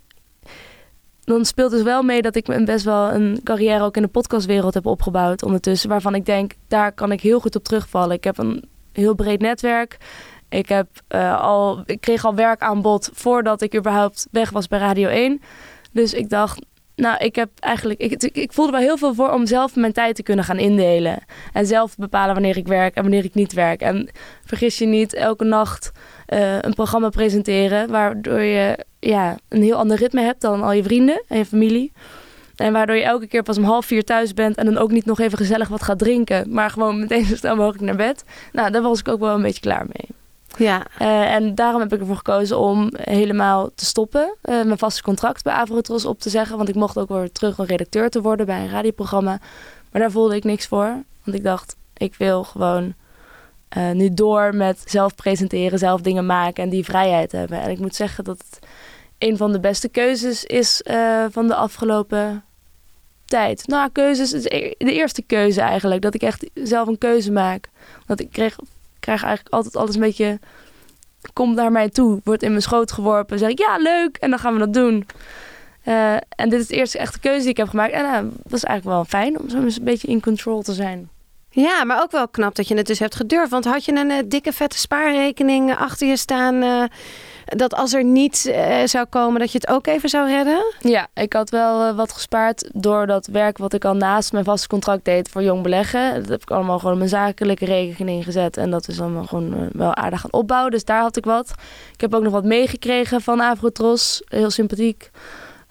dan speelt dus wel mee dat ik best wel een carrière ook in de podcastwereld heb opgebouwd ondertussen. Waarvan ik denk, daar kan ik heel goed op terugvallen. Ik heb een heel breed netwerk. Ik, heb, eh, al, ik kreeg al werk aan bod voordat ik überhaupt weg was bij Radio 1. Dus ik dacht, nou, ik heb eigenlijk. Ik, ik, voelde wel heel veel voor om zelf mijn tijd te kunnen gaan indelen. En zelf bepalen wanneer ik werk en wanneer ik niet werk. En vergis je niet, elke nacht eh, een programma presenteren. Waardoor je ja, een heel ander ritme hebt dan al je vrienden en je familie. En waardoor je elke keer pas om half vier thuis bent en dan ook niet nog even gezellig wat gaat drinken. Maar gewoon meteen zo snel mogelijk naar bed. Nou, daar was ik ook wel een beetje klaar mee. Ja. Eh, en daarom heb ik ervoor gekozen om helemaal te stoppen. eh, mijn vaste contract bij Avrotros op te zeggen. Want ik mocht ook weer terug een redacteur te worden bij een radioprogramma. Maar daar voelde ik niks voor. Want ik dacht, ik wil gewoon eh, nu door met zelf presenteren, zelf dingen maken en die vrijheid hebben. En ik moet zeggen dat het een van de beste keuzes is van de afgelopen tijd. Nou, keuzes e- de eerste keuze eigenlijk. Dat ik echt zelf een keuze maak. Want ik kreeg, krijg eigenlijk altijd alles een beetje... Komt naar mij toe, wordt in mijn schoot geworpen. zeg ik, ja, leuk. En dan gaan we dat doen. Eh, en dit is de eerste echte keuze die ik heb gemaakt. En uh, dat is eigenlijk wel fijn om zo een beetje in control te zijn. Ja, maar ook wel knap dat je het dus hebt gedurfd. Want had je een dikke vette spaarrekening achter je staan dat als er niets uh, zou komen, dat je het ook even zou redden? Ja, ik had wel uh, wat gespaard door dat werk wat ik al naast mijn vaste contract deed voor jong beleggen. Dat heb ik allemaal gewoon mijn zakelijke rekening gezet. En dat is allemaal gewoon uh, wel aardig gaan opbouwen. Dus daar had ik wat. Ik heb ook nog wat meegekregen van Avrotros. Heel sympathiek.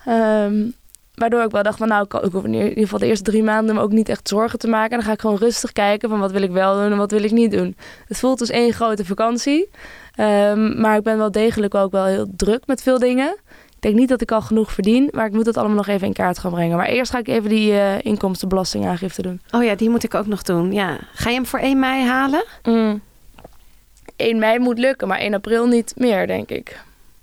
Um, waardoor ik wel dacht van nou, ik hoef in ieder geval de eerste drie maanden me ook niet echt zorgen te maken. Dan ga ik gewoon rustig kijken van wat wil ik wel doen en wat wil ik niet doen. Het voelt dus één grote vakantie. Um, maar ik ben wel degelijk ook wel heel druk met veel dingen. Ik denk niet dat ik al genoeg verdien, maar ik moet het allemaal nog even in kaart gaan brengen. Maar eerst ga ik even die uh, inkomstenbelastingaangifte doen. Oh ja, die moet ik ook nog doen. Ja. Ga je hem voor 1 mei halen? Mm. 1 mei moet lukken, maar 1 april niet meer, denk ik.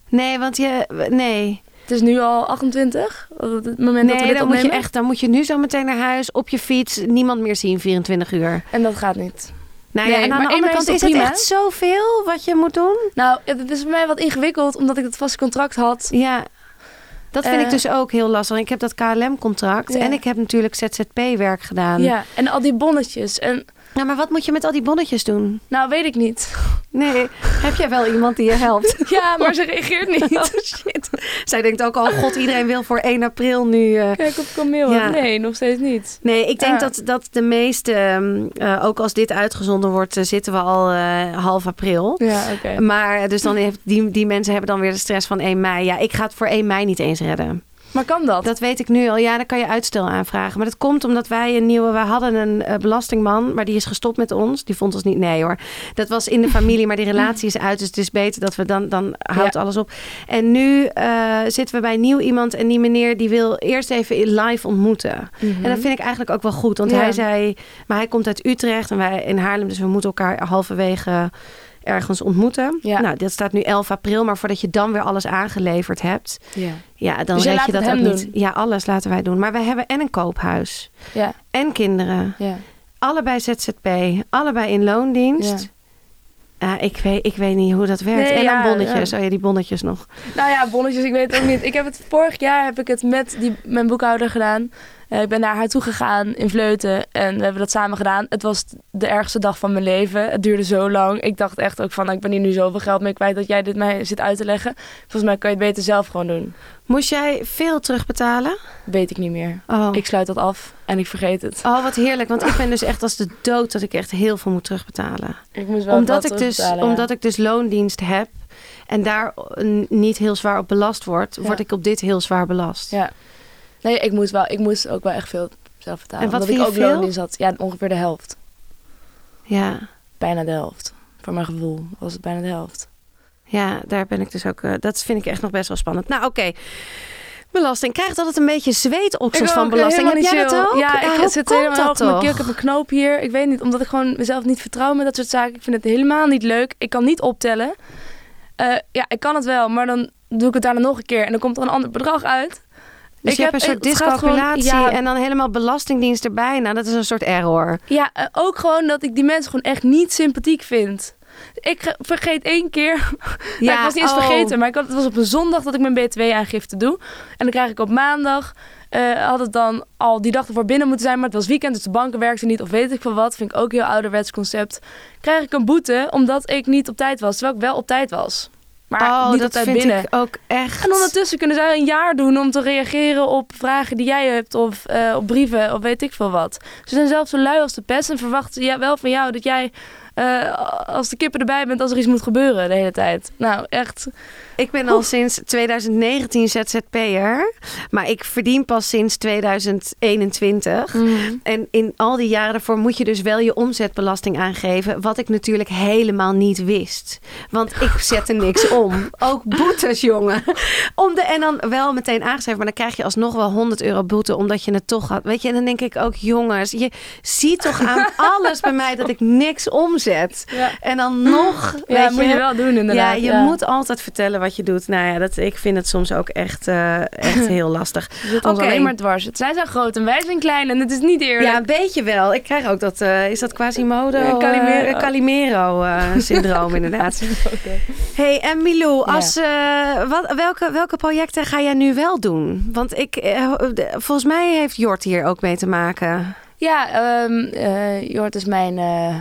Nee, want je. Nee. Het is nu al 28, op het moment nee, dat we dit dan opnemen. moet je echt, dan moet je nu zo meteen naar huis, op je fiets, niemand meer zien 24 uur. En dat gaat niet. Nou ja, Nee, en aan maar de andere kant is het prima? echt zoveel wat je moet doen. Nou, het is voor mij wat ingewikkeld, omdat ik het vaste contract had. Ja, dat vind Eh. ik dus ook heel lastig. Ik heb dat KLM-contract Ja. en ik heb natuurlijk ZZP-werk gedaan. Ja, en al die bonnetjes. En Nou, maar wat moet je met al die bonnetjes doen? nou, weet ik niet. Nee, heb jij wel iemand die je helpt? *laughs* Ja, maar ze reageert niet. Oh shit. Zij denkt ook al, oh god, iedereen wil voor 1 april nu... Kijk op Camille. Ja. Nee, nog steeds niet. Nee, ik denk Ja. dat, dat de meeste, ehm, eh, ook als dit uitgezonden wordt, eh, zitten we al eh, half april. Ja, oké. Maar dus dan heeft die, die mensen hebben dan weer de stress van 1 mei. Ja, ik ga het voor 1 mei niet eens redden. Maar kan dat? Dat weet ik nu al. Ja, dan kan je uitstel aanvragen. Maar dat komt omdat wij een nieuwe... We hadden een eh, belastingman, maar die is gestopt met ons. Die vond ons niet... Nee hoor. Dat was in de familie, maar die *laughs* relatie is uit. Dus het is beter dat we dan... Dan houdt Ja. alles op. En nu eh, zitten we bij nieuw iemand. En die meneer die wil eerst even live ontmoeten. Mhm. En dat vind ik eigenlijk ook wel goed. Want Ja. hij zei... Maar hij komt uit Utrecht en wij in Haarlem. Dus we moeten elkaar halverwege ergens ontmoeten. Ja. Nou, dat staat nu 11 april. Maar voordat je dan weer alles aangeleverd hebt... Ja. Ja, dan Dus red je dat ook niet. doen? Ja, alles laten wij doen. Maar we hebben en een koophuis. Ja. En kinderen. Ja. Allebei ZZP. Allebei in loondienst. Ja. ik, weet, ik weet niet hoe dat werkt. Nee, en ja, dan bonnetjes. ja. Oh ja, die bonnetjes nog. Nou ja, bonnetjes, ik weet het ook niet. Ik heb het vorig jaar heb ik het met die, mijn boekhouder gedaan. Eh, ik ben naar haar toe gegaan in Vleuten en we hebben dat samen gedaan. Het was de ergste dag van mijn leven. Het duurde zo lang. Ik dacht echt ook van, nou, ik ben hier nu zoveel geld mee kwijt dat jij dit mij zit uit te leggen. Volgens mij kan je het beter zelf gewoon doen. Moest jij veel terugbetalen? Weet ik niet meer. Oh. Ik sluit dat af en ik vergeet het. oh, wat heerlijk. Want ik ben dus echt als de dood dat ik echt heel veel moet terugbetalen. Ik moest wel Omdat ik, dus, ja. omdat ik dus loondienst heb. En daar niet heel zwaar op belast word. Ja. Word ik op dit heel zwaar belast. Ja. Nee, ik moest, wel, ik moest ook wel echt veel zelf betalen. En wat omdat ik ook veel? loondienst had. Ja, ongeveer de helft. Ja. Bijna de helft. Voor mijn gevoel was het bijna de helft. Ja, daar ben ik dus ook. eh, dat vind ik echt nog best wel spannend. Nou, oké. Belasting. Krijgt altijd een beetje zweetoksels van belasting. Heb jij dat ook? Ja, ik zit helemaal hoog in mijn keel. Ik heb een knoop hier. Ik weet niet, omdat ik gewoon mezelf niet vertrouw met dat soort zaken. Ik vind het helemaal niet leuk. Ik kan niet optellen. Eh, ja, ik kan het wel, maar dan doe ik het daarna nog een keer. En dan komt er een ander bedrag uit. Dus Ik je hebt heb- een soort discalculatie ja. en dan helemaal belastingdienst erbij. Nou, dat is een soort error. Ja, eh, ook gewoon dat ik die mensen gewoon echt niet sympathiek vind. Ik ge- vergeet één keer. *laughs* Ja, ik was niet eens oh. vergeten, maar ik had, het was op een zondag dat ik mijn BTW-aangifte doe. En dan krijg ik op maandag, eh, had het dan al die dag ervoor binnen moeten zijn, maar het was weekend, dus de banken werkten niet of weet ik veel wat. Vind ik ook een heel ouderwets concept. Krijg ik een boete omdat ik niet op tijd was, terwijl ik wel op tijd was. Maar oh, niet dat vind binnen. ik ook echt. En ondertussen kunnen zij een jaar doen om te reageren op vragen die jij hebt of eh, op brieven of weet ik veel wat. Ze zijn zelfs zo lui als de pest en verwachten ja, wel van jou dat jij eh, als de kippen erbij bent als er iets moet gebeuren de hele tijd. Nou, echt. Ik ben al sinds 2019 ZZP'er, maar ik verdien pas sinds 2021. En in al die jaren daarvoor moet je dus wel je omzetbelasting aangeven. Wat ik natuurlijk helemaal niet wist. Want ik zette niks om. Ook boetes, jongen. Om de, en dan wel meteen aangeschreven. Maar dan krijg je alsnog wel 100 euro boete. Omdat je het toch had. Weet je, en dan denk ik ook, jongens. Je ziet toch aan *laughs* alles bij mij dat ik niks omzet. zet. En dan nog. Ja, weet moet je wel doen inderdaad. Ja, je moet altijd vertellen wat je doet. Nou ja, dat, ik vind het soms ook echt, eh, echt *laughs* heel lastig. Je zit ons Oké. alleen maar dwars. Zij zijn groot en wij zijn klein en het is niet eerlijk. Ja, een beetje wel. Ik krijg ook dat, eh, is dat Quasimodo? Ja, Calimero. eh, Calimero-syndroom *laughs* inderdaad. *laughs* hey, en Milou, als, eh, wat, welke, welke projecten ga jij nu wel doen? Want ik, eh, de- volgens mij heeft Jort hier ook mee te maken. Ja, ehm eh, Jort is mijn, eh,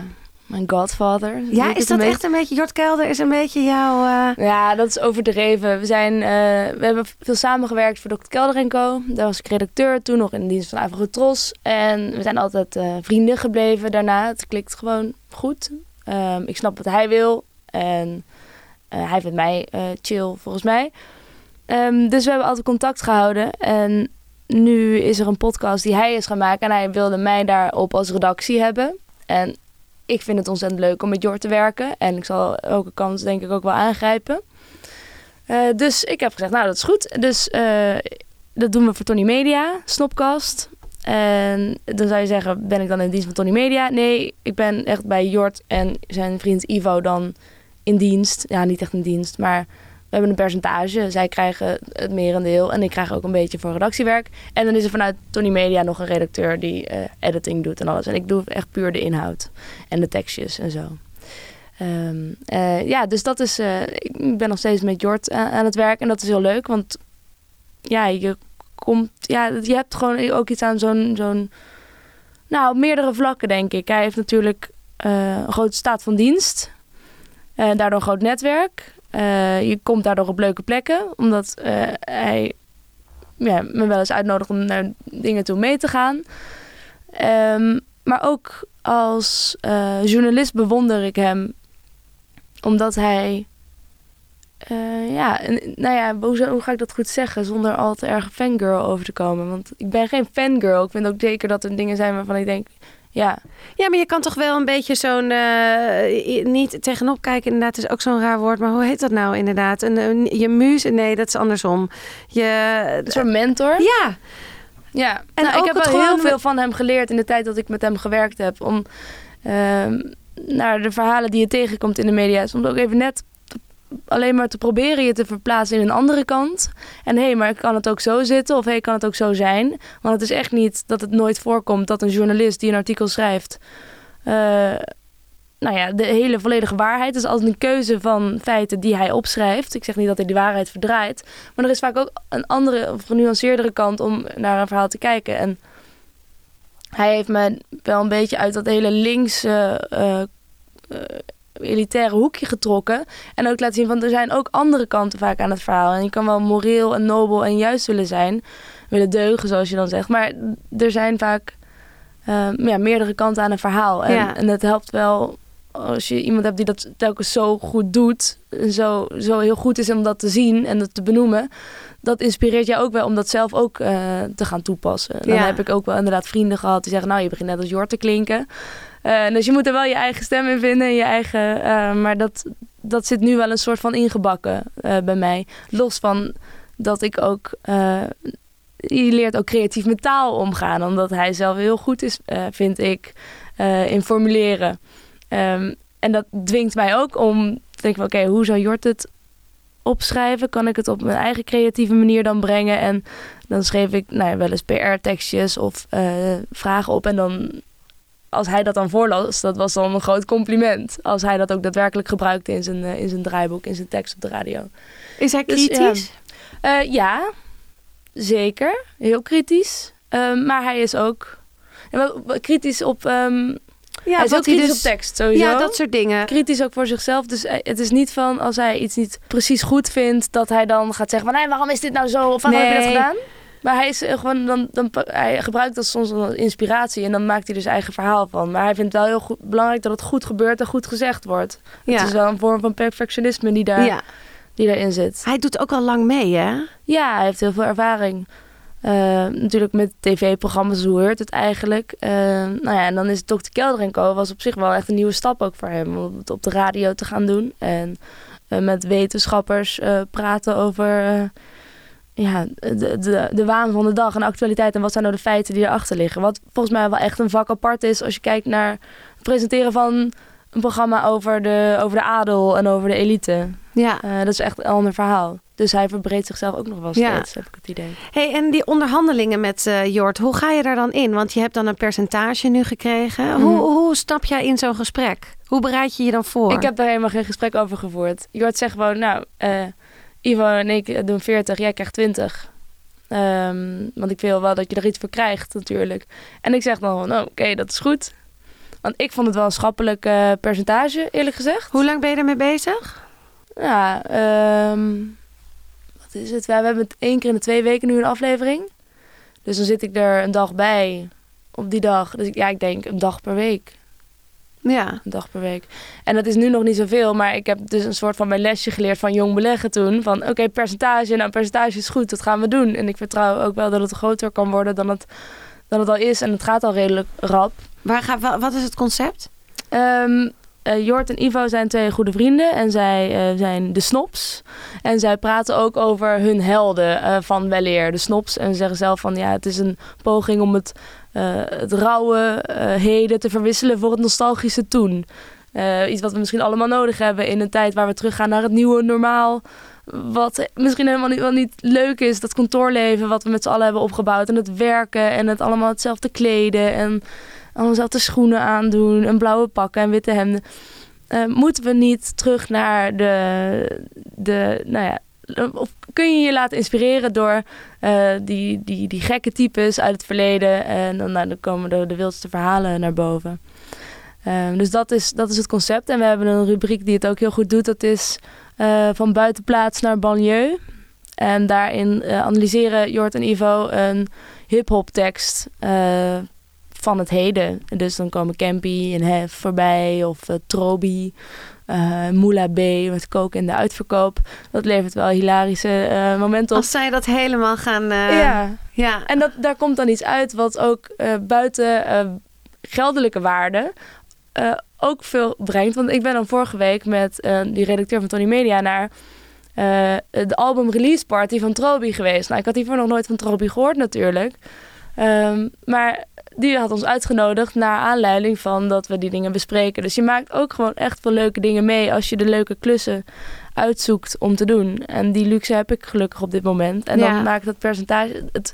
mijn godfather. Ja, is dat echt een beetje... Jort Kelder is een beetje jouw... eh, Ja, dat is overdreven. We, zijn, eh, we hebben veel samengewerkt voor Dr. Kelder en Co. Daar was ik redacteur, toen nog in de dienst van Avrotros. En we zijn altijd eh, vrienden gebleven daarna. Het klikt gewoon goed. Ehm, ik snap wat hij wil. En hij vindt mij chill, volgens mij. Ehm, dus we hebben altijd contact gehouden. En nu is er een podcast die hij is gaan maken. En hij wilde mij daarop als redactie hebben. En ik vind het ontzettend leuk om met Jort te werken. En ik zal elke kans denk ik ook wel aangrijpen. Eh, dus ik heb gezegd, nou dat is goed. Dus eh, dat doen we voor Tony Media, Snopcast. En dan zou je zeggen, ben ik dan in dienst van Tony Media? Nee, ik ben echt bij Jort en zijn vriend Ivo dan in dienst. Ja, niet echt in dienst, maar hebben een percentage. Zij krijgen het merendeel en ik krijg ook een beetje voor redactiewerk. En dan is er vanuit Tony Media nog een redacteur die eh, editing doet en alles. En ik doe echt puur de inhoud en de tekstjes en zo. Ehm, eh, ja, dus dat is. eh, ik ben nog steeds met Jort aan, het werk en dat is heel leuk, want ja, je komt. Ja, je hebt gewoon ook iets aan zo'n. zo'n nou, meerdere vlakken, denk ik. Hij heeft natuurlijk een grote staat van dienst, daardoor een groot netwerk. Eh, je komt daardoor op leuke plekken, omdat eh, hij ja, me wel eens uitnodigt om naar dingen toe mee te gaan. Ehm, maar ook als eh, journalist bewonder ik hem omdat hij. ja, nou ja, hoe, hoe ga ik dat goed zeggen zonder al te erg fangirl over te komen? Want ik ben geen fangirl. Ik vind ook zeker dat er dingen zijn waarvan ik denk, ja, Ja, maar je kan toch wel een beetje zo'n... eh, niet tegenop kijken, inderdaad, is ook zo'n raar woord. Maar hoe heet dat nou inderdaad? Een, een- je muus? Nee, dat is andersom. Je... een soort mentor. Ja, Ja, En nou, ook ik heb wel heel veel van hem geleerd in de tijd dat ik met hem gewerkt heb. Om ehm, naar de verhalen die je tegenkomt in de media, soms ook even net alleen maar te proberen je te verplaatsen in een andere kant. En hé, hey, maar kan het ook zo zitten? Of hé, hey, kan het ook zo zijn? Want het is echt niet dat het nooit voorkomt dat een journalist die een artikel schrijft. eh, nou ja, de hele volledige waarheid is altijd een keuze van feiten die hij opschrijft. Ik zeg niet dat hij die waarheid verdraait. Maar er is vaak ook een andere of genuanceerdere kant om naar een verhaal te kijken. En hij heeft me wel een beetje uit dat hele linkse eh, eh, elitaire hoekje getrokken. En ook laten zien van er zijn ook andere kanten vaak aan het verhaal. En je kan wel moreel en nobel en juist willen zijn. Willen deugen, zoals je dan zegt. Maar er zijn vaak eh, ja, meerdere kanten aan een verhaal. En, Ja. en het helpt wel als je iemand hebt die dat telkens zo goed doet. En zo, zo heel goed is om dat te zien en dat te benoemen. Dat inspireert jou ook wel om dat zelf ook eh, te gaan toepassen. En dan Ja. heb ik ook wel inderdaad vrienden gehad die zeggen... nou, je begint net als Jort te klinken. Eh, dus je moet er wel je eigen stem in vinden. en Je eigen, eh, maar dat, dat zit nu wel een soort van ingebakken eh, bij mij. Los van dat ik ook... je leert ook creatief met taal omgaan. Omdat hij zelf heel goed is, vind ik, in formuleren. Ehm, en dat dwingt mij ook om te denken oké, hoe zou Jort het opschrijven? Kan ik het op mijn eigen creatieve manier dan brengen? En dan schreef ik nou ja, wel eens PR-tekstjes of vragen op. En dan, als hij dat dan voorlas, dat was dan een groot compliment. Als hij dat ook daadwerkelijk gebruikte in zijn, eh, in zijn draaiboek, in zijn tekst op de radio. is hij Dus, kritisch? Eh, ja, zeker. Heel kritisch. Ehm, maar hij is ook kritisch op... ehm Ja, hij is ook kritisch dus- op tekst, sowieso. Ja, dat soort dingen. kritisch ook voor zichzelf. Dus eh, het is niet van als hij iets niet precies goed vindt, dat hij dan gaat zeggen van nee, waarom is dit nou zo? Of waarom heb je dat gedaan? Maar hij is eh, gewoon dan, dan hij gebruikt dat soms als inspiratie en dan maakt hij dus eigen verhaal van. Maar hij vindt het wel heel goed, belangrijk dat het goed gebeurt en goed gezegd wordt. Het is wel een vorm van perfectionisme die, daar, ja. die daarin zit. Hij doet ook al lang mee, hè? Ja, hij heeft heel veel ervaring. Eh, natuurlijk met tv-programma's, hoe hoort het eigenlijk? Eh, nou ja, en dan is Dr. Kelder Co. was op zich wel echt een nieuwe stap ook voor hem. Om het op de radio te gaan doen. En met wetenschappers praten over ja, de, de, de waan van de dag en actualiteit. En wat zijn nou de feiten die erachter liggen. Wat volgens mij wel echt een vak apart is als je kijkt naar het presenteren van een programma over de, over de adel en over de elite. Ja. Eh, dat is echt een ander verhaal. Dus hij verbreedt zichzelf ook nog wel Ja. steeds, heb ik het idee. Hey, en die onderhandelingen met eh Jort, hoe ga je daar dan in? Want je hebt dan een percentage nu gekregen. Hoe, Mhm. hoe stap jij in zo'n gesprek? Hoe bereid je je dan voor? Ik heb daar helemaal geen gesprek over gevoerd. Jort zegt gewoon, nou, eh, Ivo en ik doen 40, jij krijgt 20. Ehm, want ik wil wel dat je er iets voor krijgt, natuurlijk. En ik zeg dan, nou, oké, dat is goed. Want ik vond het wel een schappelijk eh, percentage, eerlijk gezegd. Hoe lang ben je ermee bezig? Ja, ehm, wat is het? We hebben het één keer in de twee weken nu een aflevering. Dus dan zit ik er een dag bij op die dag. Dus ja, ik denk een dag per week. Ja. Een dag per week. En dat is nu nog niet zoveel, maar ik heb dus een soort van mijn lesje geleerd van jong beleggen toen. Van oké, percentage, nou percentage is goed, dat gaan we doen. En ik vertrouw ook wel dat het groter kan worden dan het, dan het al is. En het gaat al redelijk rap. Waar ga, wa- wat is het concept? Eh, Jort en Ivo zijn twee goede vrienden en zij eh, zijn de snops. En zij praten ook over hun helden eh, van weleer, de snops. En zeggen zelf van ja, het is een poging om het, het rauwe eh, heden te verwisselen voor het nostalgische toen. Eh, iets wat we misschien allemaal nodig hebben in een tijd waar we teruggaan naar het nieuwe normaal. Wat misschien helemaal niet, wel niet leuk is, dat kantoorleven wat we met z'n allen hebben opgebouwd. En het werken en het allemaal hetzelfde kleden en allemaal dezelfde schoenen aandoen en blauwe pakken en witte hemden. Eh, moeten we niet terug naar de, de nou ja, of kun je je laten inspireren door eh, die, die, die gekke types uit het verleden en dan, nou, komen de, wildste verhalen naar boven. Ehm, dus dat is, dat is het concept. En we hebben een rubriek die het ook heel goed doet. Dat is eh, van buitenplaats naar banlieue. En daarin eh, analyseren Jort en Ivo een hip-hop tekst van het heden. Dus dan komen Campy en Hef voorbij, of Trobi, eh Moula B met koken in de uitverkoop. Dat levert wel hilarische eh, momenten op. Als zij dat helemaal gaan... eh, ja, ja. en dat, daar komt dan iets uit wat ook buiten geldelijke waarde ook veel brengt. Want ik ben dan vorige week met die redacteur van Tony Media naar de album release party van Trobi geweest. Nou, ik had hiervoor nog nooit van Trobi gehoord natuurlijk. Ehm, maar die had ons uitgenodigd naar aanleiding van dat we die dingen bespreken. Dus je maakt ook gewoon echt veel leuke dingen mee als je de leuke klussen uitzoekt om te doen. En die luxe heb ik gelukkig op dit moment. En Ja. dan maakt dat percentage... Het,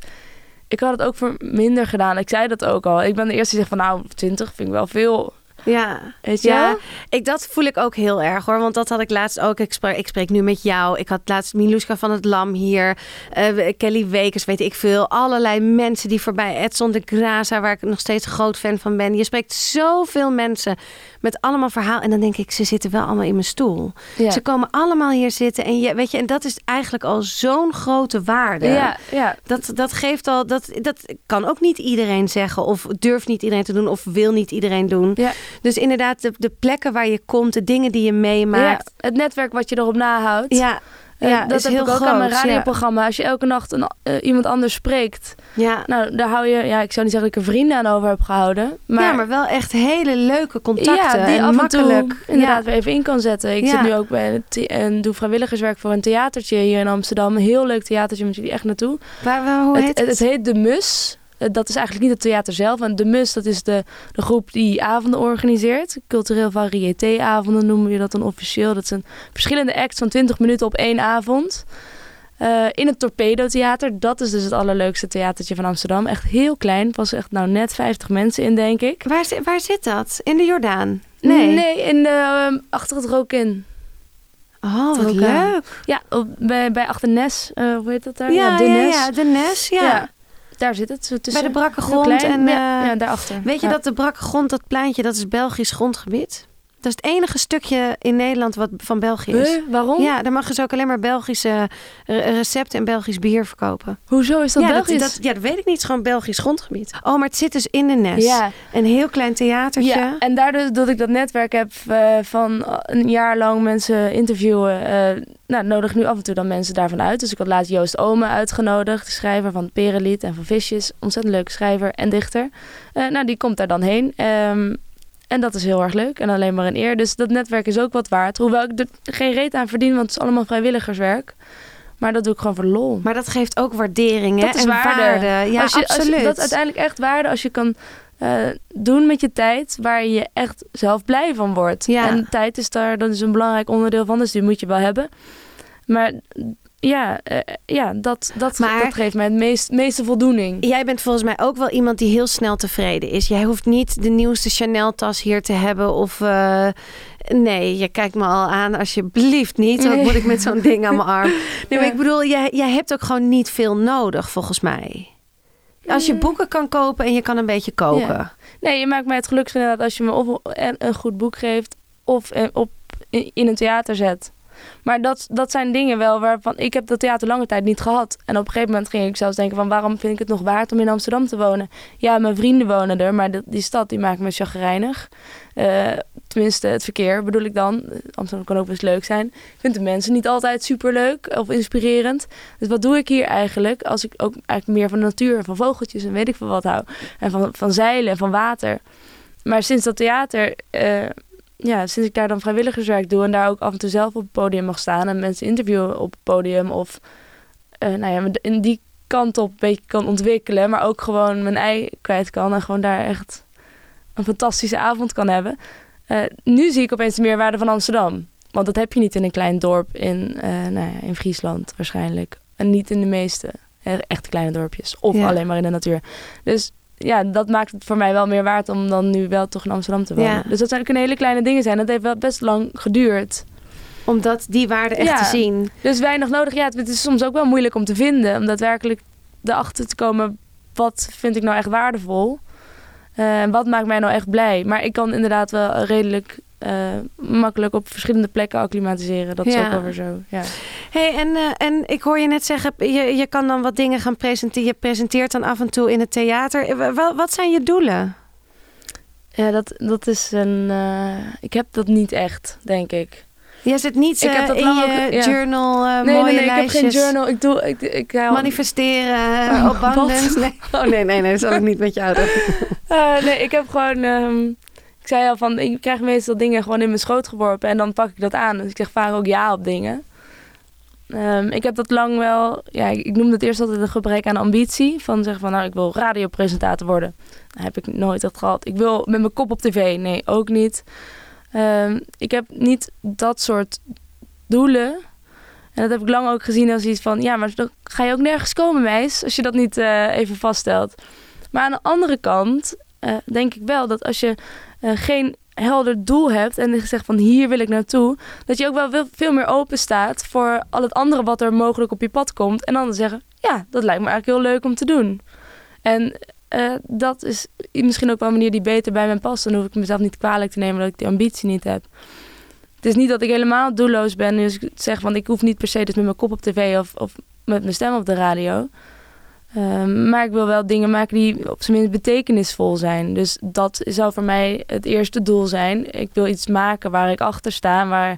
ik had het ook voor minder gedaan. Ik zei dat ook al. Ik ben de eerste die zegt van nou, 20 vind ik wel veel. Ja. Weet je? Ja, ik, dat voel ik ook heel erg hoor. Want dat had ik laatst ook. Ik spreek, ik spreek nu met jou. Ik had laatst Miluska van het Lam hier. eh, Kelly Wekers, weet ik veel. Allerlei mensen die voorbij. Edson de Graza, waar ik nog steeds een groot fan van ben. Je spreekt zoveel mensen met allemaal verhaal. En dan denk ik, ze zitten wel allemaal in mijn stoel. Ja. Ze komen allemaal hier zitten. En, je, weet je, en dat is eigenlijk al zo'n grote waarde. Ja, ja. Dat, dat geeft al, dat, dat kan ook niet iedereen zeggen, of durft niet iedereen te doen, of wil niet iedereen doen. Ja. Dus inderdaad, de, de plekken waar je komt, de dingen die je meemaakt. Ja, het netwerk wat je erop nahoudt. Ja, Eh, ja, dat is heb heel ik ook groot. aan mijn ja. radioprogramma. Als je elke nacht een, eh, iemand anders spreekt. Ja. Nou, daar hou je... Ja, ik zou niet zeggen dat ik er vrienden aan over heb gehouden. Maar, ja, maar wel echt hele leuke contacten. ja, die en af makkelijk. toe inderdaad weer even in kan zetten. Ik zit nu ook bij een en doe vrijwilligerswerk voor een theatertje hier in Amsterdam. Een heel leuk theatertje, moet je echt naartoe. Waar, waar, hoe heet het, het? het heet De Mus. Eh, Dat is eigenlijk niet het theater zelf. En De Mus, dat is de, de groep die avonden organiseert. Cultureel variété-avonden noemen we dat dan officieel. Dat zijn verschillende acts van 20 minuten op één avond. Eh, in het Torpedo Theater. Dat is dus het allerleukste theatertje van Amsterdam. Echt heel klein. Pas echt nou net 50 mensen in, denk ik. Waar, waar zit dat? In de Jordaan? Nee. Nee, in de, ehm, achter het Rokin. Oh, wat leuk. Ja, op, bij, bij Achternes. eh hoe heet dat daar? Ja, de ja, Nes. ja, de Nes, ja. Ja, Daar zit het. zo Bij tussen. de brakke grond. En, ja, eh, ja, daarachter. Weet je dat de brakke grond, dat pleintje, dat is Belgisch grondgebied? Dat is het enige stukje in Nederland wat van België is. Huh? Waarom? Ja, daar mogen ze ook alleen maar Belgische re- recepten en Belgisch bier verkopen. Hoezo is dat ja, Belgisch? Dat, ja, dat weet ik niet. Het is gewoon Belgisch grondgebied. Oh, maar het zit dus in de Nes. ja, Een heel klein theatertje. ja, en daardoor dat ik dat netwerk heb eh, van een jaar lang mensen interviewen, eh, nou, nodig ik nu af en toe dan mensen daarvan uit. Dus ik had laatst Joost Ome uitgenodigd, de schrijver van Perenlied en van Visjes. Ontzettend leuke schrijver en dichter. Eh, nou, die komt daar dan heen. Ehm, en dat is heel erg leuk en alleen maar een eer. Dus dat netwerk is ook wat waard. Hoewel ik er geen reet aan verdien, want het is allemaal vrijwilligerswerk. Maar dat doe ik gewoon voor lol. Maar dat geeft ook waardering hè? Dat is en waarde. waarde. Ja, als je, als je- absoluut. dat is uiteindelijk echt waarde als je kan eh, doen met je tijd waar je echt zelf blij van wordt. Ja. En tijd is daar, dat is een belangrijk onderdeel van, dus die moet je wel hebben. Maar ja, eh, ja dat, dat, Maar- dat geeft mij het meest, meeste voldoening. Jij bent volgens mij ook wel iemand die heel snel tevreden is. Jij hoeft niet de nieuwste Chanel-tas hier te hebben of... eh, nee, je kijkt me al aan. Alsjeblieft niet. Wat Nee. moet ik met zo'n ding aan mijn arm? *laughs* Nee, maar Ja. ik bedoel, jij, jij hebt ook gewoon niet veel nodig, volgens mij. Als je boeken kan kopen en je kan een beetje koken. Ja. Nee, je maakt mij het gelukkig inderdaad als je me of een, goed boek geeft of eh, op, in een theater zet. Maar dat, dat zijn dingen wel waarvan ik heb dat theater lange tijd niet gehad. En op een gegeven moment ging ik zelfs denken van waarom vind ik het nog waard om in Amsterdam te wonen? Ja, mijn vrienden wonen er, maar die, die stad die maakt me chagrijnig. Eh, tenminste, het verkeer bedoel ik dan. Amsterdam kan ook best leuk zijn. Ik vind de mensen niet altijd superleuk of inspirerend. Dus wat doe ik hier eigenlijk als ik ook eigenlijk meer van de natuur, van vogeltjes en weet ik veel wat hou. En van, van zeilen en van water. Maar sinds dat theater, eh, ja, sinds ik daar dan vrijwilligerswerk doe en daar ook af en toe zelf op het podium mag staan en mensen interviewen op het podium of eh, nou ja, in die kant op een beetje kan ontwikkelen, maar ook gewoon mijn ei kwijt kan en gewoon daar echt een fantastische avond kan hebben. Eh, nu zie ik opeens de meerwaarde van Amsterdam. Want dat heb je niet in een klein dorp in, eh, nou ja, in Friesland waarschijnlijk. En niet in de meeste echte kleine dorpjes. Of Ja. alleen maar in de natuur. Dus ja, dat maakt het voor mij wel meer waard om dan nu wel toch in Amsterdam te wonen. Ja. Dus dat zijn, kunnen hele kleine dingen zijn. Dat heeft wel best lang geduurd. Om dat, die waarde echt Ja. te zien. Dus weinig nodig. Ja, het is soms ook wel moeilijk om te vinden. Om daadwerkelijk erachter te komen. Wat vind ik nou echt waardevol? Eh, En wat maakt mij nou echt blij? Maar ik kan inderdaad wel redelijk eh, makkelijk op verschillende plekken acclimatiseren. Dat is Ja. ook wel weer zo. Ja. hey, en, eh, en ik hoor je net zeggen, je, je kan dan wat dingen gaan presenteren. Je presenteert dan af en toe in het theater. Eh, wa- wa- wat zijn je doelen? Ja, dat, dat is een. ik heb dat niet echt, denk ik. Je zit niet Ik heb dat in je ook- ja. journal eh nee, mooie nee, nee, ik heb geen lijstjes, journal. Ik doe. Ik, ik, Manifesteren, Oh, op abundance. wat? Nee. *laughs* Oh nee, nee, nee, dat zal ik niet met jou doen. *laughs* Nee, ik heb gewoon. ehm, ik zei al van. Ik krijg meestal dingen gewoon in mijn schoot geworpen en dan pak ik dat aan. Dus ik zeg vaak ook ja op dingen. Ehm, ik heb dat lang wel. Ja, ik, noemde het eerst altijd een gebrek aan ambitie. Van zeggen van nou, ik wil radiopresentator worden. Dat heb ik nooit dat gehad. Ik wil met mijn kop op tv. Nee, ook niet. Ehm, ik heb niet dat soort doelen. En dat heb ik lang ook gezien als iets van... Ja, maar dan ga je ook nergens komen, meis. Als je dat niet eh, even vaststelt. Maar aan de andere kant eh, denk ik wel dat als je eh, geen helder doel hebt... en zegt van hier wil ik naartoe... dat je ook wel veel, meer open staat voor al het andere wat er mogelijk op je pad komt. En dan zeggen, ja, dat lijkt me eigenlijk heel leuk om te doen. En eh, dat is misschien ook wel een manier die beter bij mij past. Dan hoef ik mezelf niet kwalijk te nemen dat ik die ambitie niet heb. Het is niet dat ik helemaal doelloos ben. Dus ik zeg van ik hoef niet per se dus met mijn kop op tv of, of met mijn stem op de radio. Ehm, maar ik wil wel dingen maken die op zijn minst betekenisvol zijn. Dus dat zou voor mij het eerste doel zijn. Ik wil iets maken waar ik achter sta, waar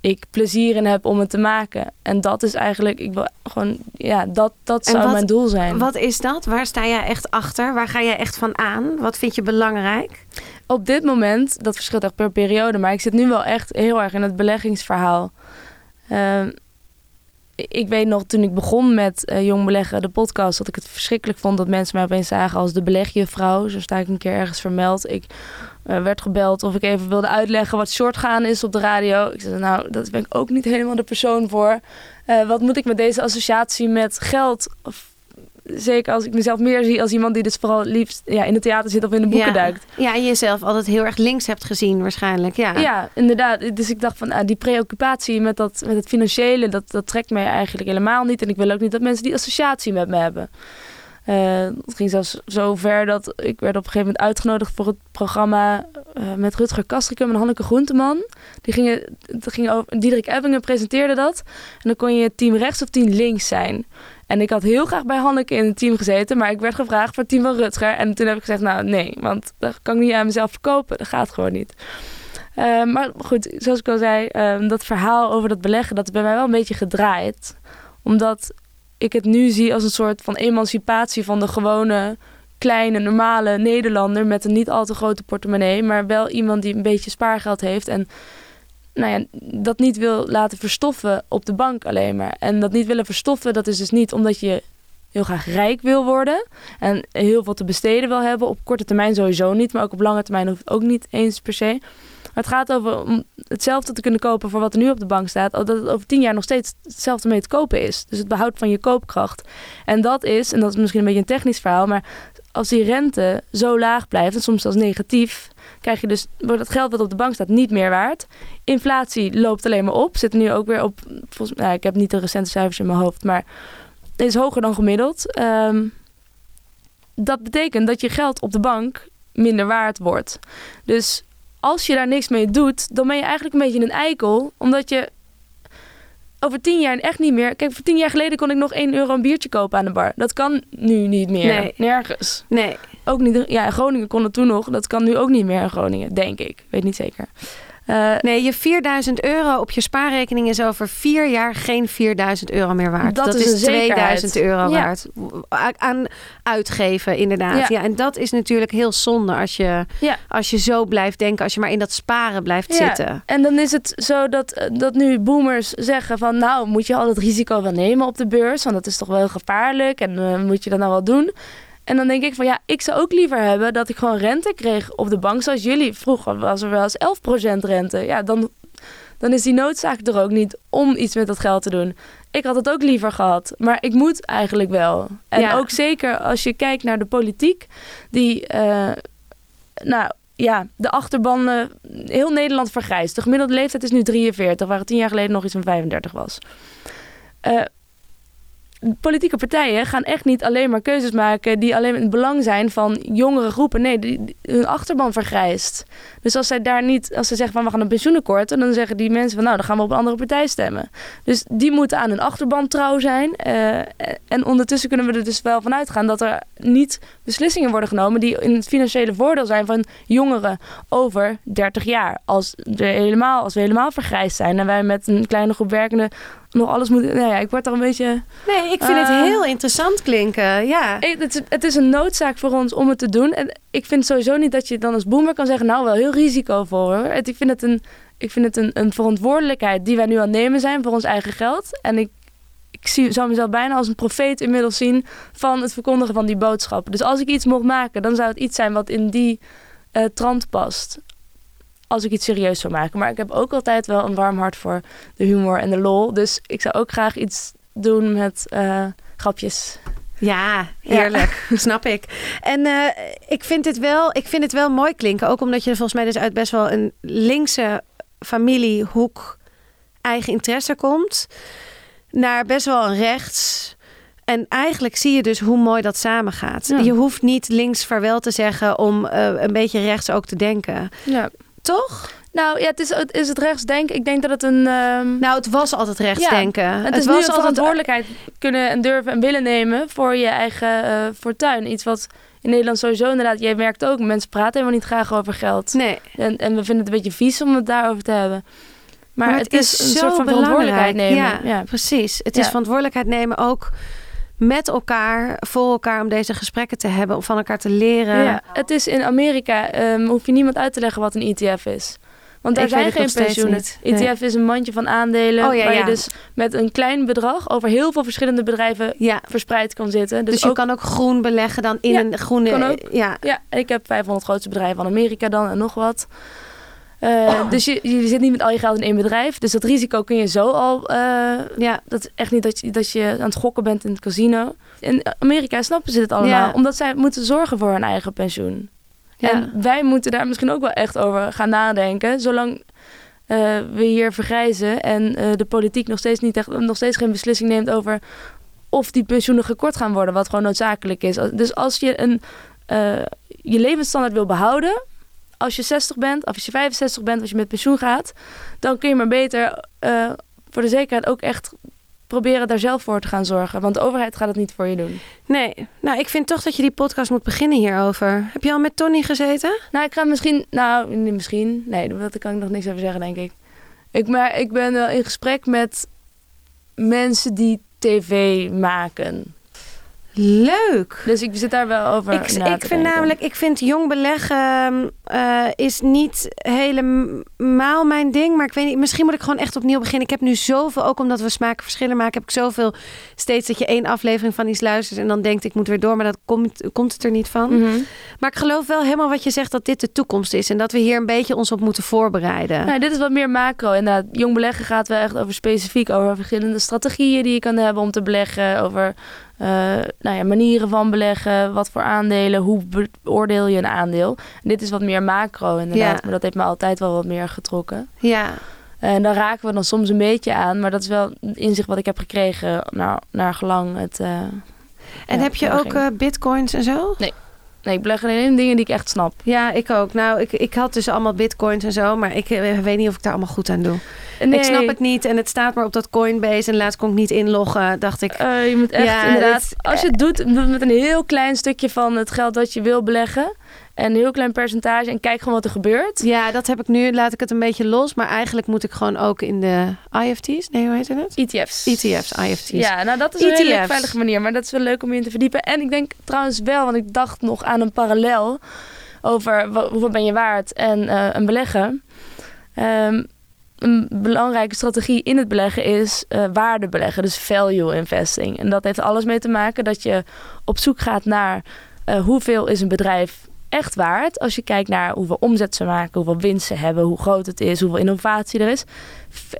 ik plezier in heb om het te maken. En dat is eigenlijk, ik wil gewoon, ja, dat, dat zou wat- mijn doel zijn. Wat is dat? Waar sta jij echt achter? Waar ga jij echt van aan? Wat vind je belangrijk? Op dit moment, dat verschilt echt per periode, maar ik zit nu wel echt heel erg in het beleggingsverhaal. Ehm, ik weet nog, toen ik begon met eh, Jong Beleggen, de podcast, dat ik het verschrikkelijk vond dat mensen mij opeens zagen als de belegjuffrouw. Zo sta ik een keer ergens vermeld. Ik eh, werd gebeld of ik even wilde uitleggen wat shortgaan is op de radio. Ik zei, nou, dat ben ik ook niet helemaal de persoon voor. Eh, wat moet ik met deze associatie met geld? Zeker als ik mezelf meer zie als iemand die dus vooral liefst ja, in het theater zit of in de boeken Ja. duikt. Ja, en jezelf altijd heel erg links hebt gezien waarschijnlijk. Ja. Ja, inderdaad. Dus ik dacht van ah, die preoccupatie met, dat, met het financiële, dat, dat trekt mij eigenlijk helemaal niet. En ik wil ook niet dat mensen die associatie met me hebben. Eh, het ging zelfs zo ver dat ik werd op een gegeven moment uitgenodigd voor het programma eh, met Rutger Kastrikum en Hanneke Groenteman. Die gingen, dat ging over, Diederik Ebbingen presenteerde dat. En dan kon je team rechts of team links zijn. En ik had heel graag bij Hanneke in het team gezeten, maar ik werd gevraagd voor het team van Rutger. En toen heb ik gezegd, nou nee, want dat kan ik niet aan mezelf verkopen. Dat gaat gewoon niet. Eh, maar goed, zoals ik al zei, eh, dat verhaal over dat beleggen, dat is bij mij wel een beetje gedraaid. Omdat ik het nu zie als een soort van emancipatie van de gewone, kleine, normale Nederlander met een niet al te grote portemonnee, maar wel iemand die een beetje spaargeld heeft en nou ja, dat niet wil laten verstoffen op de bank alleen maar. En dat niet willen verstoffen, dat is dus niet omdat je heel graag rijk wil worden en heel veel te besteden wil hebben. Op korte termijn sowieso niet, maar ook op lange termijn hoeft ook niet eens per se. Maar het gaat over om hetzelfde te kunnen kopen voor wat er nu op de bank staat. Dat het over tien jaar nog steeds hetzelfde mee te kopen is. Dus het behoud van je koopkracht. En dat is, en dat is misschien een beetje een technisch verhaal, maar als die rente zo laag blijft, en soms zelfs negatief, krijg je dus, wordt het geld wat op de bank staat niet meer waard. Inflatie loopt alleen maar op. Zit nu ook weer op, volgens, nou, ik heb niet de recente cijfers in mijn hoofd, maar is hoger dan gemiddeld. Ehm, dat betekent dat je geld op de bank minder waard wordt. Dus als je daar niks mee doet, dan ben je eigenlijk een beetje een eikel. Omdat je over tien jaar echt niet meer. Kijk, voor tien jaar geleden kon ik nog 1 euro een biertje kopen aan de bar. Dat kan nu niet meer. Nee. Nergens. Nee. Ook niet. Ja, in Groningen kon het toen nog. Dat kan nu ook niet meer in Groningen, denk ik. Weet niet zeker. Uh, nee, je 4000 euro op je spaarrekening is over vier jaar geen 4000 euro meer waard. Dat, dat is, is 2000 euro ja. waard. Aan uitgeven, inderdaad. Ja. Ja. en dat is natuurlijk heel zonde als je, Ja. als je zo blijft denken, als je maar in dat sparen blijft Ja, zitten. En dan is het zo dat, eh, dat nu boomers zeggen van... nou, moet je al het risico wel nemen op de beurs? Want dat is toch wel heel gevaarlijk en eh, moet je dat nou wel doen? En dan denk ik van ja, ik zou ook liever hebben dat ik gewoon rente kreeg op de bank. Zoals jullie. Vroeger was er wel eens 11% rente. Ja, dan, dan is die noodzaak er ook niet om iets met dat geld te doen. Ik had het ook liever gehad, maar ik moet eigenlijk wel. En Ja. ook zeker als je kijkt naar de politiek, die, eh, nou ja, de achterban, eh, heel Nederland vergrijst. De gemiddelde leeftijd is nu 43, waar het tien jaar geleden nog iets van 35 was. Eh, politieke partijen gaan echt niet alleen maar keuzes maken die alleen in het belang zijn van jongere groepen. Nee, die, hun achterban vergrijst. Dus als zij daar niet, als ze zeggen van we gaan een pensioenakkoord, en dan zeggen die mensen van nou dan gaan we op een andere partij stemmen. Dus die moeten aan hun achterban trouw zijn. Eh, en ondertussen kunnen we er dus wel van uitgaan dat er niet beslissingen worden genomen die in het financiële voordeel zijn van jongeren over 30 jaar. Als, we helemaal, als we helemaal vergrijsd zijn en wij met een kleine groep werkenden nog alles moeten. Nou ja, ik word er een beetje. Nee, ik vind het Eh. heel interessant klinken. Ja. Het is, het is een noodzaak voor ons om het te doen. En ik vind sowieso niet dat je dan als boomer kan zeggen, nou wel heel risicovol hoor. Het- Ik vind het een, ik vind het een, een verantwoordelijkheid die wij nu aan het nemen zijn voor ons eigen geld. En ik, ik zie, zou mezelf bijna als een profeet inmiddels zien van het verkondigen van die boodschap. Dus als ik iets mocht maken, dan zou het iets zijn wat in die eh, trant past. Als ik iets serieus zou maken. Maar ik heb ook altijd wel een warm hart voor de humor en de lol. Dus ik zou ook graag iets doen met eh, grapjes. Ja, heerlijk. *laughs* Snap ik. En eh, ik, vind het wel, ik vind het wel mooi klinken. Ook omdat je volgens mij dus uit best wel een linkse familiehoek eigen interesse komt. Naar best wel een rechts. En eigenlijk zie je dus hoe mooi dat samengaat. Ja. Je hoeft niet links vaarwel te zeggen om eh, een beetje rechts ook te denken. Ja. Toch? Nou ja, het is, het is het rechtsdenken. Ik denk dat het een. ehm, Nou, het was altijd rechts Ja, denken. het is nu een verantwoordelijkheid kunnen en durven en willen nemen voor je eigen eh, fortuin. Iets wat in Nederland sowieso inderdaad, jij merkt ook, mensen praten helemaal niet graag over geld. Nee. En, en we vinden het een beetje vies om het daarover te hebben. Maar, Maar het, is, een soort van verantwoordelijkheid nemen. Ja, Ja. precies. Het Ja. is verantwoordelijkheid nemen ook met elkaar, voor elkaar, om deze gesprekken te hebben, om van elkaar te leren. Ja, het is in Amerika, ehm, hoef je niemand uit te leggen wat een ETF is. Want daar Ik zijn geen pensioenen. Nee. ETF is een mandje van aandelen Oh, ja, waar je dus met een klein bedrag over heel veel verschillende bedrijven Ja. verspreid kan zitten. Dus, Dus, je ook, kan ook groen beleggen dan in een groene. kan ook. Ja, Ja, ik heb 500 grootste bedrijven van Amerika dan en nog wat. Eh, Dus je, je zit niet met al je geld in één bedrijf. Dus dat risico kun je zo al... eh, ja. dat is echt niet dat je, dat je aan het gokken bent in het casino. In Amerika snappen ze dit allemaal. Ja. Omdat zij moeten zorgen voor hun eigen pensioen. Ja. En wij moeten daar misschien ook wel echt over gaan nadenken. Zolang eh, we hier vergrijzen en de politiek nog steeds, niet echt, nog steeds geen beslissing neemt over of die pensioenen gekort gaan worden, wat gewoon noodzakelijk is. Dus als je een, je levensstandaard wil behouden, als je 60 bent, of als je 65 bent, als je met pensioen gaat, dan kun je maar beter eh, voor de zekerheid ook echt proberen daar zelf voor te gaan zorgen. Want de overheid gaat het niet voor je doen. Nee, nou, ik vind toch dat je die podcast moet beginnen hierover. Heb je al met Tony gezeten? Nou, ik ga misschien... Nou, misschien... Nee, daar kan ik nog niks over zeggen, denk ik. ik maar ik ben wel in gesprek met mensen die tv maken. Leuk. Dus ik zit daar wel over Ik, na ik te vind denken. namelijk, ik vind jong beleggen eh, is niet helemaal mijn ding. Maar ik weet niet, misschien moet ik gewoon echt opnieuw beginnen. Ik heb nu zoveel, ook omdat we smaken verschillen maken, heb ik zoveel steeds dat je één aflevering van iets luistert en dan denkt ik moet weer door, maar dat komt, komt het er niet van. Mhm. Maar ik geloof wel helemaal wat je zegt dat dit de toekomst is en dat we hier een beetje ons op moeten voorbereiden. Nou, dit is wat meer macro. Inderdaad, jong beleggen gaat wel echt over specifiek over verschillende strategieën die je kan hebben om te beleggen. Over eh, nou ja, manieren van beleggen, wat voor aandelen, hoe beoordeel je een aandeel. En dit is wat meer macro inderdaad, Ja. maar dat heeft me altijd wel wat meer getrokken. Ja, En daar raken we dan soms een beetje aan, maar dat is wel inzicht wat ik heb gekregen naar, naar gelang het... eh, en ja, heb je ook eh, bitcoins en zo? Nee, ik beleg alleen in dingen die ik echt snap. Ja, ik ook. Nou, ik, ik had dus allemaal bitcoins en zo, maar ik eh, weet niet of ik daar allemaal goed aan doe. Nee, Ik snap het niet en het staat maar op dat Coinbase en laatst kon ik niet inloggen. Dacht ik, Eh, je moet echt Ja, inderdaad, dit- als je het doet, doe het met een heel klein stukje van het geld dat je wil beleggen. En een heel klein percentage en kijk gewoon wat er gebeurt. ja, dat heb ik nu. Laat ik het een beetje los, maar eigenlijk moet ik gewoon ook in de IFT's. Nee, hoe heet het? ETF's. ETF's, IFT's. Ja, nou dat is een hele ETF's. veilige manier, maar dat is wel leuk om je in te verdiepen. En ik denk trouwens wel, want ik dacht nog aan een parallel over hoeveel ben je waard en eh, een beleggen. Ehm, een belangrijke strategie in het beleggen is eh waarde beleggen, dus value investing. En dat heeft alles mee te maken dat je op zoek gaat naar eh, hoeveel is een bedrijf echt waard. Als je kijkt naar hoeveel omzet ze maken, hoeveel winst ze hebben, hoe groot het is, hoeveel innovatie er is.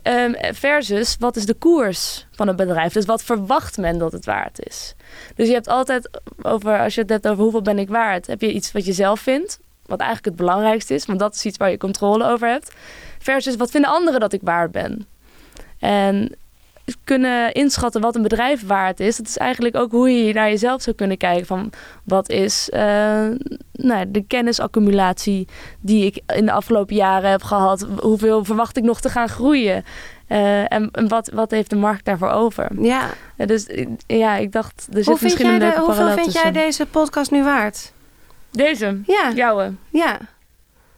Ehm, versus wat is de koers van een bedrijf? Dus wat verwacht men dat het waard is? Dus je hebt altijd over, als je het hebt over hoeveel ben ik waard, heb je iets wat je zelf vindt. Wat eigenlijk het belangrijkste is, want dat is iets waar je controle over hebt. Versus wat vinden anderen dat ik waard ben. En kunnen inschatten wat een bedrijf waard is. Dat is eigenlijk ook hoe je naar jezelf zou kunnen kijken. Van wat is eh, nou, de kennisaccumulatie die ik in de afgelopen jaren heb gehad. Hoeveel verwacht ik nog te gaan groeien? Eh, en en wat, wat heeft de markt daarvoor over? Ja. Ja, dus eh, ja, ik dacht, er zit Hoe misschien een de, hoeveel vind jij deze podcast nu waard? Deze? Ja, Jouwe. ja.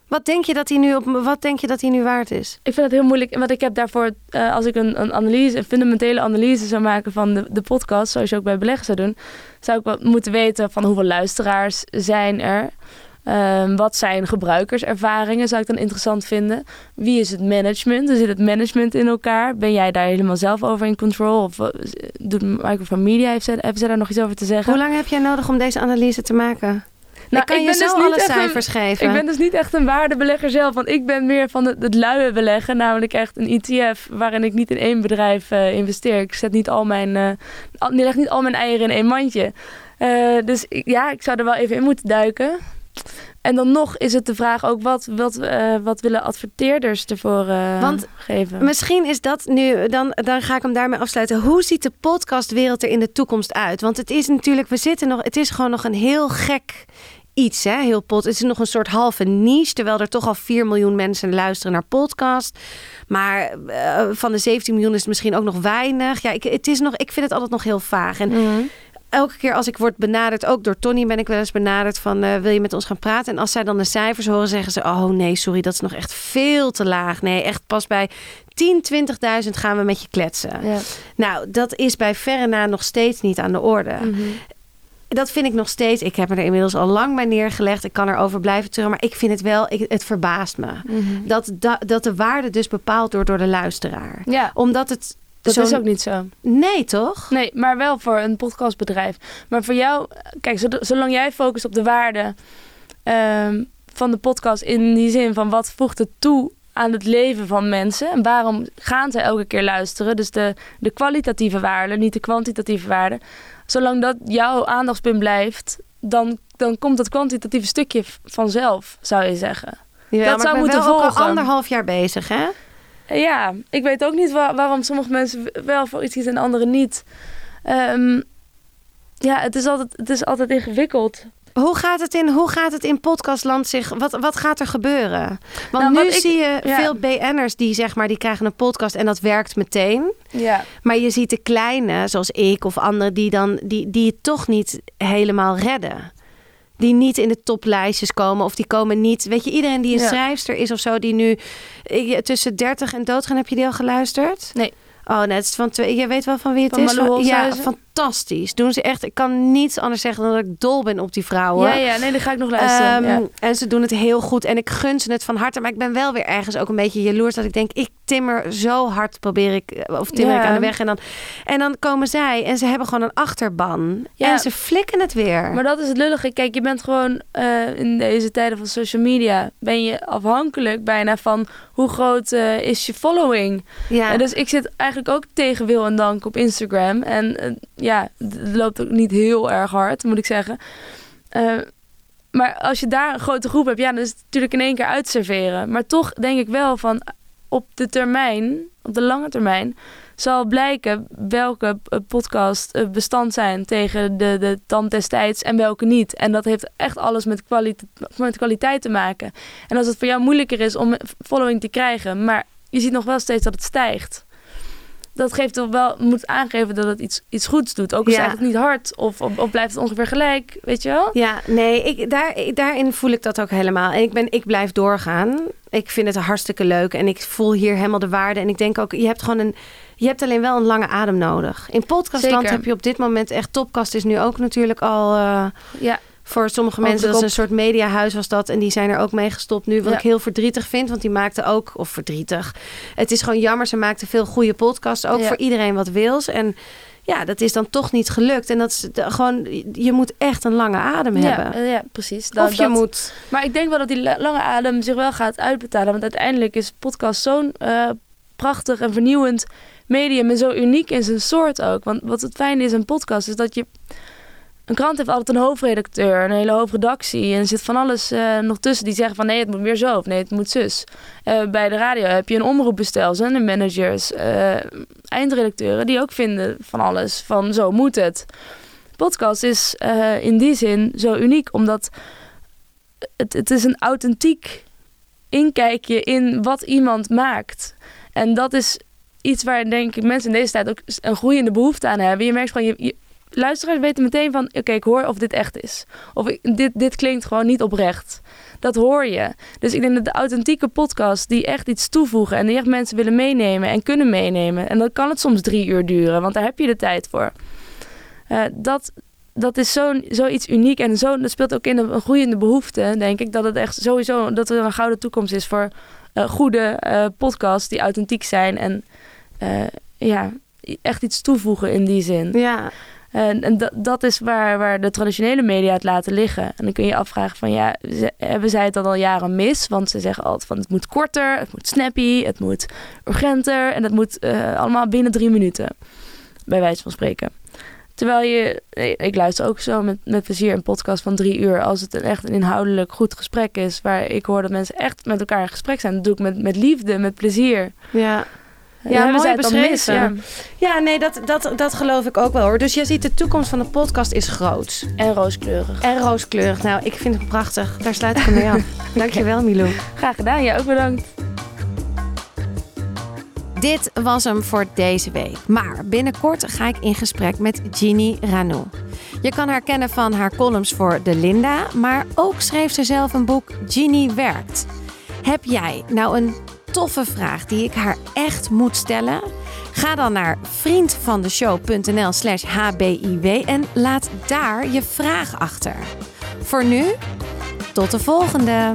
Wat denk je dat hij nu op wat denk je dat hij nu waard is? Ik vind het heel moeilijk, want ik heb daarvoor, eh, als ik een, een analyse, een fundamentele analyse zou maken van de, de podcast, zoals je ook bij beleggen zou doen, zou ik wel moeten weten van hoeveel luisteraars zijn er. Ehm, wat zijn gebruikerservaringen, zou ik dan interessant vinden. Wie is het management? Hoe zit het management in elkaar? Ben jij daar helemaal zelf over in control? Of eh, doet Microphone Media, heeft ze daar nog iets over te zeggen? Hoe lang heb jij nodig om deze analyse te maken? Nou, ik kan je ben dus alle een- cijfers geven. Ik ben dus niet echt een waardebelegger zelf, want ik ben meer van het, het luie beleggen, namelijk echt een ETF waarin ik niet in één bedrijf eh, investeer. Ik zet niet al mijn, eh, leg niet al mijn eieren in één mandje. Eh, dus ik- ja, ik zou er wel even in moeten duiken. En dan nog is het de vraag ook wat, wat, wat willen adverteerders ervoor Want geven? Misschien is dat nu, dan, dan ga ik hem daarmee afsluiten. Hoe ziet de podcastwereld er in de toekomst uit? Want het is natuurlijk, we zitten nog, het is gewoon nog een heel gek iets, hè? Heel pod. Het is nog een soort halve niche, terwijl er toch al 4 miljoen mensen luisteren naar podcast. Maar eh, van de 17 miljoen is het misschien ook nog weinig. Ja, ik, het is nog, ik vind het altijd nog heel vaag. En Mhm. elke keer als ik word benaderd, ook door Tony ben ik wel eens benaderd van eh, wil je met ons gaan praten? En als zij dan de cijfers horen, zeggen ze oh nee, sorry, dat is nog echt veel te laag. Nee, echt pas bij 10, 20.000 gaan we met je kletsen. Ja. Nou, dat is bij verre na nog steeds niet aan de orde. Mhm. Dat vind ik nog steeds. Ik heb me er inmiddels al lang bij neergelegd. Ik kan erover blijven terug, maar ik vind het wel, ik, het verbaast me. Mhm. Dat, dat, dat de waarde dus bepaald wordt door de luisteraar. Ja, Omdat het. dat is ook niet zo. Nee, toch? Nee, maar wel voor een podcastbedrijf. Maar voor jou, kijk, zolang jij focust op de waarde ehm, van de podcast in die zin van wat voegt het toe aan het leven van mensen en waarom gaan ze elke keer luisteren? Dus de, de kwalitatieve waarde, niet de kwantitatieve waarde. Zolang dat jouw aandachtspunt blijft, dan, dan komt het kwantitatieve stukje vanzelf, zou je zeggen. Jawel, Dat maar zou ik ben moeten wel al anderhalf jaar bezig, hè? Ja, ik weet ook niet wa- waarom sommige mensen wel voor iets kiezen en anderen niet. Ehm, ja, het is, altijd, het is altijd ingewikkeld. Hoe gaat het in, hoe gaat het in podcastland zich? Wat, wat gaat er gebeuren? Want Nou, nu ik- zie je ja. veel BN'ers die zeg maar die krijgen een podcast en dat werkt meteen. Ja. Maar je ziet de kleine, zoals ik of anderen, die dan die, die het toch niet helemaal redden. Die niet in de toplijstjes komen of die komen niet. Weet je, iedereen die een Ja. schrijfster is of zo, die nu tussen 30 en doodgaan, heb je die al geluisterd? Nee. Oh, net is van twee. Je weet wel van wie het Van is. Malou ja, fantastisch. Doen ze echt. Ik kan niets anders zeggen dan dat ik dol ben op die vrouwen. Ja, ja, nee, die ga ik nog luisteren. Ehm, ja. En ze doen het heel goed. En ik gun ze het van harte. Maar ik ben wel weer ergens ook een beetje jaloers. Dat ik denk, ik timmer zo hard probeer ik. eh, Of timmer Ja. ik aan de weg. En dan, en dan komen zij. En ze hebben gewoon een achterban. Ja. En ze flikken het weer. Maar dat is het lullige. Kijk, je bent gewoon eh, in deze tijden van social media... ben je afhankelijk bijna van hoe groot eh, is je following. ja. En dus ik zit eigenlijk ook tegen wil en dank op Instagram. En eh, ja, het loopt ook niet heel erg hard, moet ik zeggen. Eh, maar als je daar een grote groep hebt, ja, dan is het natuurlijk in één keer uitserveren. Maar toch denk ik wel van op de termijn, op de lange termijn, zal blijken welke eh, podcast bestand zijn tegen de, de tand destijds en welke niet. En dat heeft echt alles met, met kwaliteit te maken. En als het voor jou moeilijker is om following te krijgen, maar je ziet nog wel steeds dat het stijgt. Dat geeft toch wel, moet aangeven dat het iets, iets goeds doet. Ook al Ja. stijgt het niet hard of, of, of blijft het ongeveer gelijk, weet je wel? Ja, nee, ik, daar, daarin voel ik dat ook helemaal. En ik, ben, ik blijf doorgaan. Ik vind het hartstikke leuk. En ik voel hier helemaal de waarde. En ik denk ook, je hebt gewoon een. Je hebt alleen wel een lange adem nodig. In podcastland Zeker. heb je op dit moment echt. Topcast is nu ook natuurlijk al. eh, Ja, voor sommige mensen, dat kop. een soort mediahuis was dat. En die zijn er ook mee gestopt nu. Wat Ja. ik heel verdrietig vind. Want die maakten ook, of verdrietig. Het is gewoon jammer. Ze maakten veel goede podcasts. Ook Ja. voor iedereen wat wils. En ja, dat is dan toch niet gelukt. En dat is de- gewoon, je moet echt een lange adem hebben. eh, ja precies. Dat- of je dat- moet. Maar ik denk wel dat die la- lange adem zich wel gaat uitbetalen. Want uiteindelijk is podcast zo'n eh, prachtig en vernieuwend medium. En zo uniek in zijn soort ook. Want wat het fijne is aan podcast is dat je... Een krant heeft altijd een hoofdredacteur, een hele hoofdredactie. En er zit van alles eh, nog tussen die zeggen van nee, het moet meer zo of nee, het moet zus. Eh, bij de radio heb je een omroepbestel, managers, eh, eindredacteuren die ook vinden van alles. Van zo moet het. Podcast is in die zin zo uniek omdat het, het is een authentiek inkijkje in wat iemand maakt. En dat is iets waar denk ik mensen in deze tijd ook een groeiende behoefte aan hebben. Je merkt gewoon, je luisteraars weten meteen van, oké, ik hoor of dit echt is. Of dit, dit klinkt gewoon niet oprecht. Dat hoor je. Dus ik denk dat de authentieke podcasts die echt iets toevoegen en die echt mensen willen meenemen en kunnen meenemen. En dan kan het soms drie uur duren, want daar heb je de tijd voor. Eh, dat, dat is zo'n zoiets uniek en zo, dat speelt ook in een, groeiende behoefte, denk ik. Dat het echt sowieso dat er een gouden toekomst is voor eh, goede eh, podcasts die authentiek zijn en ja, echt iets toevoegen in die zin. Ja, En, en dat, is waar, waar de traditionele media het laten liggen. En dan kun je je afvragen van ja, hebben zij het dan al jaren mis? Want ze zeggen altijd van het moet korter, het moet snappy, het moet urgenter en het moet eh, allemaal binnen drie minuten. Bij wijze van spreken. Terwijl je, nee, ik luister ook zo met, met plezier een podcast van drie uur. Als het een echt een inhoudelijk goed gesprek is. Waar ik hoor dat mensen echt met elkaar in gesprek zijn. Dat doe ik met, met liefde, met plezier. ja. Ja, hebben mooi zij het dan mis, beschreven. ja. Ja, nee, dat, dat, dat geloof ik ook wel hoor. Dus je ziet de toekomst van de podcast is groot. En rooskleurig. En rooskleurig. Nou, ik vind het prachtig. Daar sluit ik mee af. *laughs* Dankjewel, Milou. Graag gedaan, ja, ook bedankt. Dit was hem voor deze week. Maar binnenkort ga ik in gesprek met Ginny Ranou. Je kan haar kennen van haar columns voor De Linda, maar ook schreef ze zelf een boek Ginny Werkt. Heb jij nou een toffe vraag die ik haar echt moet stellen? Ga dan naar vriendvandeshow.nl slash hbiw en laat daar je vraag achter. Voor nu, tot de volgende!